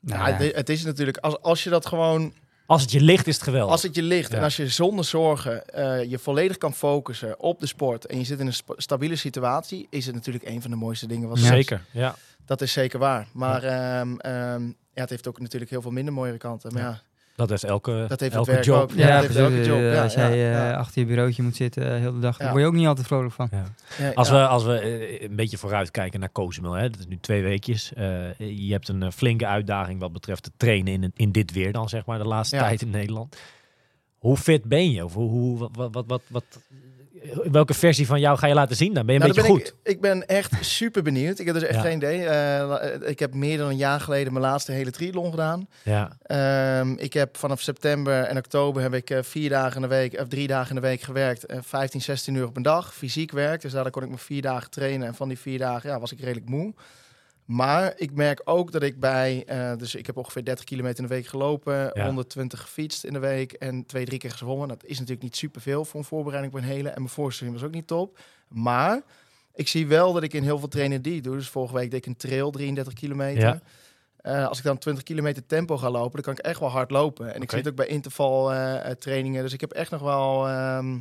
Nou ja. het- het is natuurlijk, als, als je dat gewoon Als het je ligt, is het geweldig. Als het je ligt en Ja. als je zonder zorgen eh, je volledig kan focussen op de sport en je zit in een stabiele situatie, is het natuurlijk een van de mooiste dingen wat er. Zeker, ja. Dat is zeker waar. Maar ehm, ehm, ja, het heeft ook natuurlijk heel veel minder mooie kanten. Maar ja, Dat is elke, Dat heeft het elke werk job. ook. Ja, Ja, dat heeft precies. elke job. Eh, Ja, als jij eh, ja. achter je bureautje moet zitten eh, heel de dag, daar word je ook niet altijd vrolijk van. Ja. Ja, Als, ja. we, als we een beetje vooruitkijken naar Cozumel, hè, dat is nu twee weekjes. eh, je hebt een flinke uitdaging wat betreft het trainen in, in dit weer dan, zeg maar, de laatste Ja. tijd in Nederland. Hoe fit ben je? Of hoe, hoe, wat, wat, wat, wat- welke versie van jou ga je laten zien dan? Ben je een Nou, beetje goed? Ik, ik ben echt super benieuwd. Ik heb dus echt Ja. geen idee. Eh, ik heb meer dan een jaar geleden mijn laatste hele triathlon gedaan. Ja, Ehm, ik heb vanaf september en oktober heb ik eh, vier dagen in de week, of drie dagen in de week gewerkt. En 15, 16 uur op een dag. Fysiek werk. Dus daar kon ik me vier dagen trainen. En van die vier dagen ja, was ik redelijk moe. Maar ik merk ook dat ik bij, eh, dus ik heb ongeveer 30 kilometer in de week gelopen, Ja. 120 gefietst in de week en twee, drie keer gezwommen. Dat is natuurlijk niet superveel voor een voorbereiding op een hele. En mijn voorstelling was ook niet top. Maar ik zie wel dat ik in heel veel trainen die ik doe. Dus vorige week deed ik een trail, 33 kilometer. Ja. Eh, als ik dan 20 kilometer tempo ga lopen, dan kan ik echt wel hard lopen. En ik het ook bij interval eh, trainingen. Dus ik heb echt nog wel... ehm,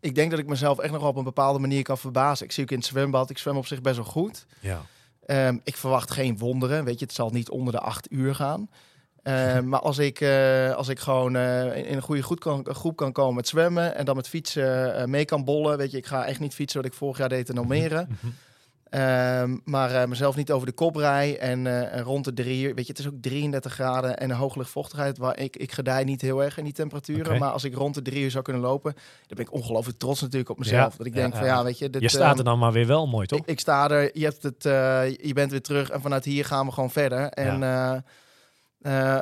ik denk dat ik mezelf echt nog wel op een bepaalde manier kan verbazen. Ik zie ook in het zwembad, ik zwem op zich best wel goed. ja. Ehm, ik verwacht geen wonderen. Weet je, het zal niet onder de acht uur gaan. Ehm, [LAUGHS] maar als ik, eh, als ik gewoon eh, in een goede groep kan, groep kan komen met zwemmen en dan met fietsen eh, mee kan bollen. Weet je, ik ga echt niet fietsen wat ik vorig jaar deed in Almere. Ehm, maar eh, mezelf niet over de kop rij en, eh, rond de drie uur. Weet je, het is ook 33 graden en een hoge luchtvochtigheid. Waar ik, ik gedij niet heel erg in die temperaturen. Maar als ik rond de drie uur zou kunnen lopen, dan ben ik ongelooflijk trots natuurlijk op mezelf. Ja, Dat ik ja, denk van ja. ja, weet je. Dit, Je staat ehm, er dan maar weer wel mooi, toch? ik, ik sta er, je, hebt het, eh, je bent weer terug en vanuit hier gaan we gewoon verder. En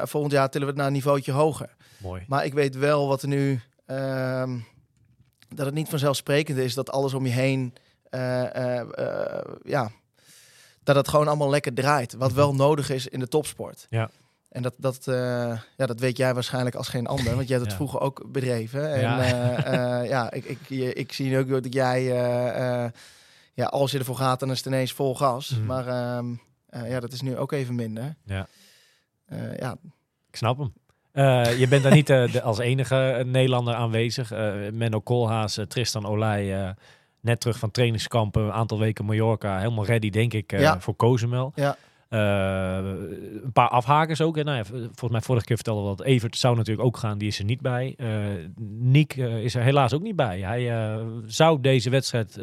volgend jaar tillen we het naar een niveautje hoger. mooi. Maar ik weet wel wat er nu, ehm, dat het niet vanzelfsprekend is dat alles om je heen, ja, dat het gewoon allemaal lekker draait. Wat wel nodig is in de topsport. Ja. En dat, dat, eh, ja, dat weet jij waarschijnlijk als geen ander, want jij hebt het [LAUGHS] Ja. vroeger ook bedreven. En Ja. ja, [LAUGHS] ja ik, ik, ik zie ook dat jij, eh, eh, ja, als je ervoor gaat, dan is het ineens vol gas. Mhm. Maar ehm, eh, ja, dat is nu ook even minder. Ja. Eh, ja, Ik snap hem. Eh, je bent daar niet eh, de, als enige Nederlander aanwezig. Eh Menno Koolhaas, eh, Tristan Olij, eh, net terug van trainingskampen, een aantal weken Mallorca. Helemaal ready, denk ik, eh, Ja. voor Cozumel. Ja. Eh, een paar afhakers ook. hè. Nou ja, volgens mij vorige keer vertelde we dat Evert zou natuurlijk ook gaan. Die is er niet bij. Eh Niek is er helaas ook niet bij. Hij zou deze wedstrijd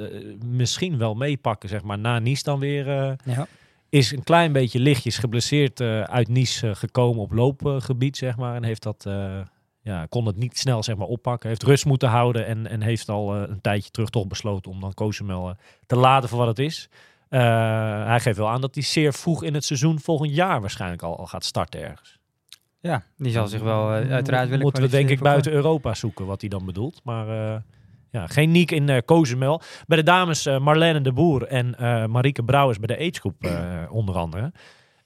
misschien wel meepakken, zeg maar, na Nice dan weer. Ja. is een klein beetje lichtjes geblesseerd uit Nice gekomen op loopgebied, zeg maar. En heeft dat, ja, kon het niet snel zeg maar, oppakken. Heeft rust moeten houden en, en heeft al eh, een tijdje terug toch besloten om dan Cozumel eh, te laden voor wat het is. Eh, hij geeft wel aan dat hij zeer vroeg in het seizoen volgend jaar waarschijnlijk al, al gaat starten ergens. ja, die zal zich wel uiteraard willen Moeten we denk ik buiten Europa zoeken wat hij dan bedoelt. Maar ja, geen Niek in eh Cozumel. Bij de dames Marlene de Boer en Marieke Brouwers bij de age group onder andere.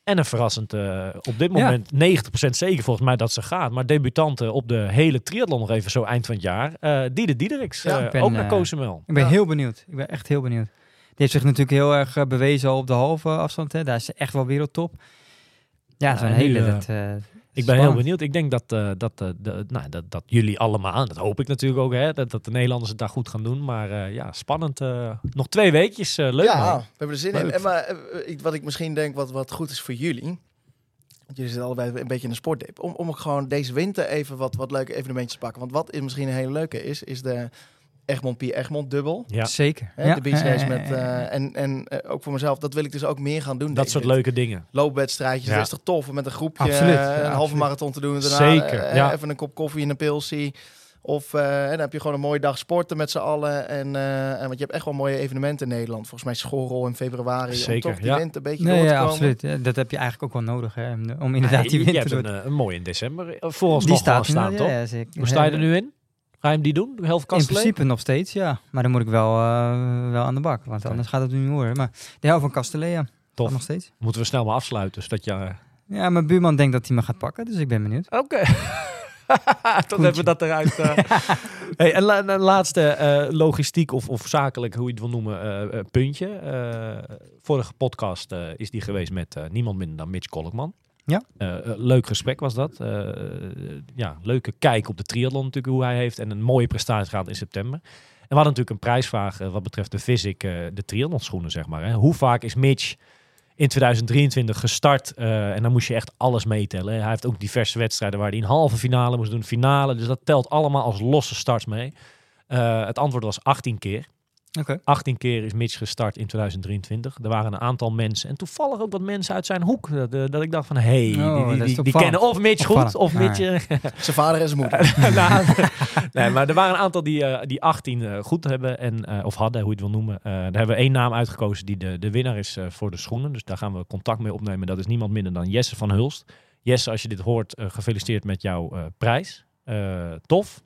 En een verrassend, eh, op dit Ja. moment 90% zeker volgens mij dat ze gaat. Maar debutanten op de hele triathlon nog even zo eind van het jaar. eh Diede Diedericks, Ja, eh, ben, ook naar Cozumel. Ik ben Ja. heel benieuwd. Ik ben echt heel benieuwd. Die heeft zich natuurlijk heel erg bewezen al op de halve afstand. Hè. Daar is ze echt wel wereldtop. Ja, zo'n hele... dat, eh, Ik ben heel benieuwd. Ik denk dat, eh, dat, eh, de, nou, dat, dat jullie allemaal, dat hoop ik natuurlijk ook, hè, dat, dat de Nederlanders het daar goed gaan doen. Maar eh, ja, spannend. nog twee weekjes. leuk ja, man. we hebben er zin in. En maar wat ik misschien denk wat, wat goed is voor jullie. Want jullie zitten allebei een beetje in de sportdip. Om, om ook gewoon deze winter even wat, wat leuke evenementjes te pakken. Want wat is misschien een hele leuke is, is de Egmond Pier Egmond dubbel. Ja, Zeker. Hè, Ja. De beach race Eh, met... eh, en en eh, ook voor mezelf, dat wil ik dus ook meer gaan doen. dat soort winter. leuke dingen. Loopwedstrijdjes, Ja. dat is toch tof om met een groepje Absoluut, eh, ja, een halve absoluut. marathon te doen. Daarna Zeker, eh, ja. even een kop koffie en een pilsie. Of eh, en dan heb je gewoon een mooie dag sporten met z'n allen. En, eh, en want je hebt echt wel mooie evenementen in Nederland. Volgens mij schoolrol in februari. Zeker, om toch die ja. winter een beetje Nee, door te ja, komen. absoluut. Ja, dat heb je eigenlijk ook wel nodig, hè, om, inderdaad Ja, die je, je winter hebt door een, een mooie in december. ons Die nog staat staan, toch? ja, ja, zeker. Hoe sta je er nu in? Ga je hem die doen? Helft In principe nog steeds, ja. Maar dan moet ik wel, eh, wel aan de bak, want anders gaat het niet worden. Maar de helft van Castellea, Tof. nog steeds. Moeten we snel maar afsluiten, zodat je... eh, Ja, mijn buurman denkt dat hij me gaat pakken, dus ik ben benieuwd. Oké. [LAUGHS] Toch hebben we dat eruit. eh. [LAUGHS] hey, en la- laatste logistiek of, of zakelijk, hoe je het wil noemen, puntje. Vorige podcast is die geweest met niemand minder dan Mitch Kolkman. Ja. Eh, eh, leuk gesprek was dat. Eh, ja, leuke kijk op de triathlon natuurlijk, hoe hij heeft. En een mooie prestatie gehad in september. En we hadden natuurlijk een prijsvraag wat betreft de eh, de triathlon schoenen, zeg maar. Hè. Hoe vaak is Mitch in 2023 gestart. en dan moest je echt alles meetellen. Hij heeft ook diverse wedstrijden waar hij een halve finale moest doen, finale. Dus dat telt allemaal als losse starts mee. Het antwoord was 18 keer. Oké. 18 keer is Mitch gestart in 2023. Er waren een aantal mensen. En toevallig ook wat mensen uit zijn hoek. Dat, eh, dat ik dacht van, hé, hey, die, Oh, die, die, kennen of Mitch goed, of Ah, Mitch... eh, [LAUGHS] Zijn vader en zijn moeder. [LAUGHS] nou, nee, maar er waren een aantal die, eh, die 18 eh, goed hebben. En, eh, of hadden, hoe je het wil noemen. Eh, daar hebben we één naam uitgekozen die de, de winnaar is voor de schoenen. Dus daar gaan we contact mee opnemen. Dat is niemand minder dan Jesse van Hulst. Jesse, als je dit hoort, gefeliciteerd met jouw eh, prijs. Eh, tof.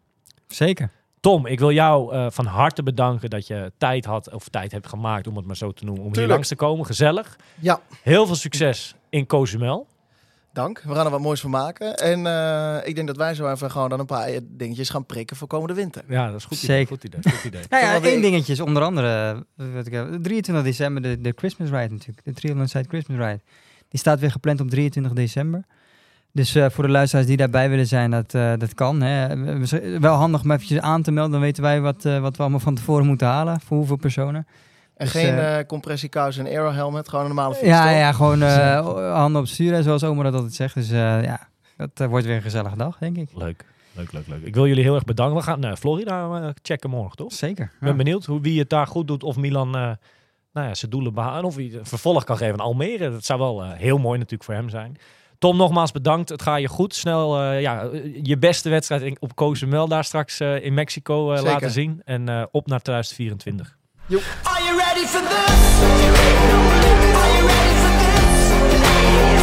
Zeker. Tom, ik wil jou eh, van harte bedanken dat je tijd had, of tijd hebt gemaakt, om het maar zo te noemen, om hier langs te komen. Gezellig. Ja, Heel veel succes in Cozumel. dank. We gaan er wat moois van maken. En eh, ik denk dat wij zo even gewoon dan een paar dingetjes gaan prikken voor komende winter. Ja, dat is goed. Zeker. Idee, goed idee. Goed idee. [LAUGHS] Nou ja, één dingetje is onder andere, eh, wat ik, heb- 23 december, de, de Christmas Ride natuurlijk. De 300 Side Christmas Ride. Die staat weer gepland op 23 december. Dus eh, voor de luisteraars die daarbij willen zijn, dat, eh, dat kan. Hè. We- we- Wel handig om eventjes aan te melden. Dan weten wij wat, eh, wat we allemaal van tevoren moeten halen. Voor hoeveel personen. En Dus, geen compressiekous en aero helmet, gewoon een normale fiets. Ja, ja, gewoon eh, handen op het stuur, hè, zoals oma dat altijd zegt. Dus eh, ja, dat wordt weer een gezellige dag, denk ik. Leuk, leuk, leuk, leuk. Ik wil jullie heel erg bedanken. We gaan naar Florida checken morgen, toch? Zeker. Ik ben benieuwd hoe, wie het daar goed doet. Of Milan eh, nou ja, zijn doelen behalen. Of hij vervolg kan geven aan Almere. Dat zou wel heel mooi natuurlijk voor hem zijn. Tom, nogmaals bedankt. Het gaat je goed. Snel eh, ja, je beste wedstrijd op Cozumel daar straks eh, in Mexico eh, laten zien. En eh, op naar 2024. Are you ready for this? Are you ready for this?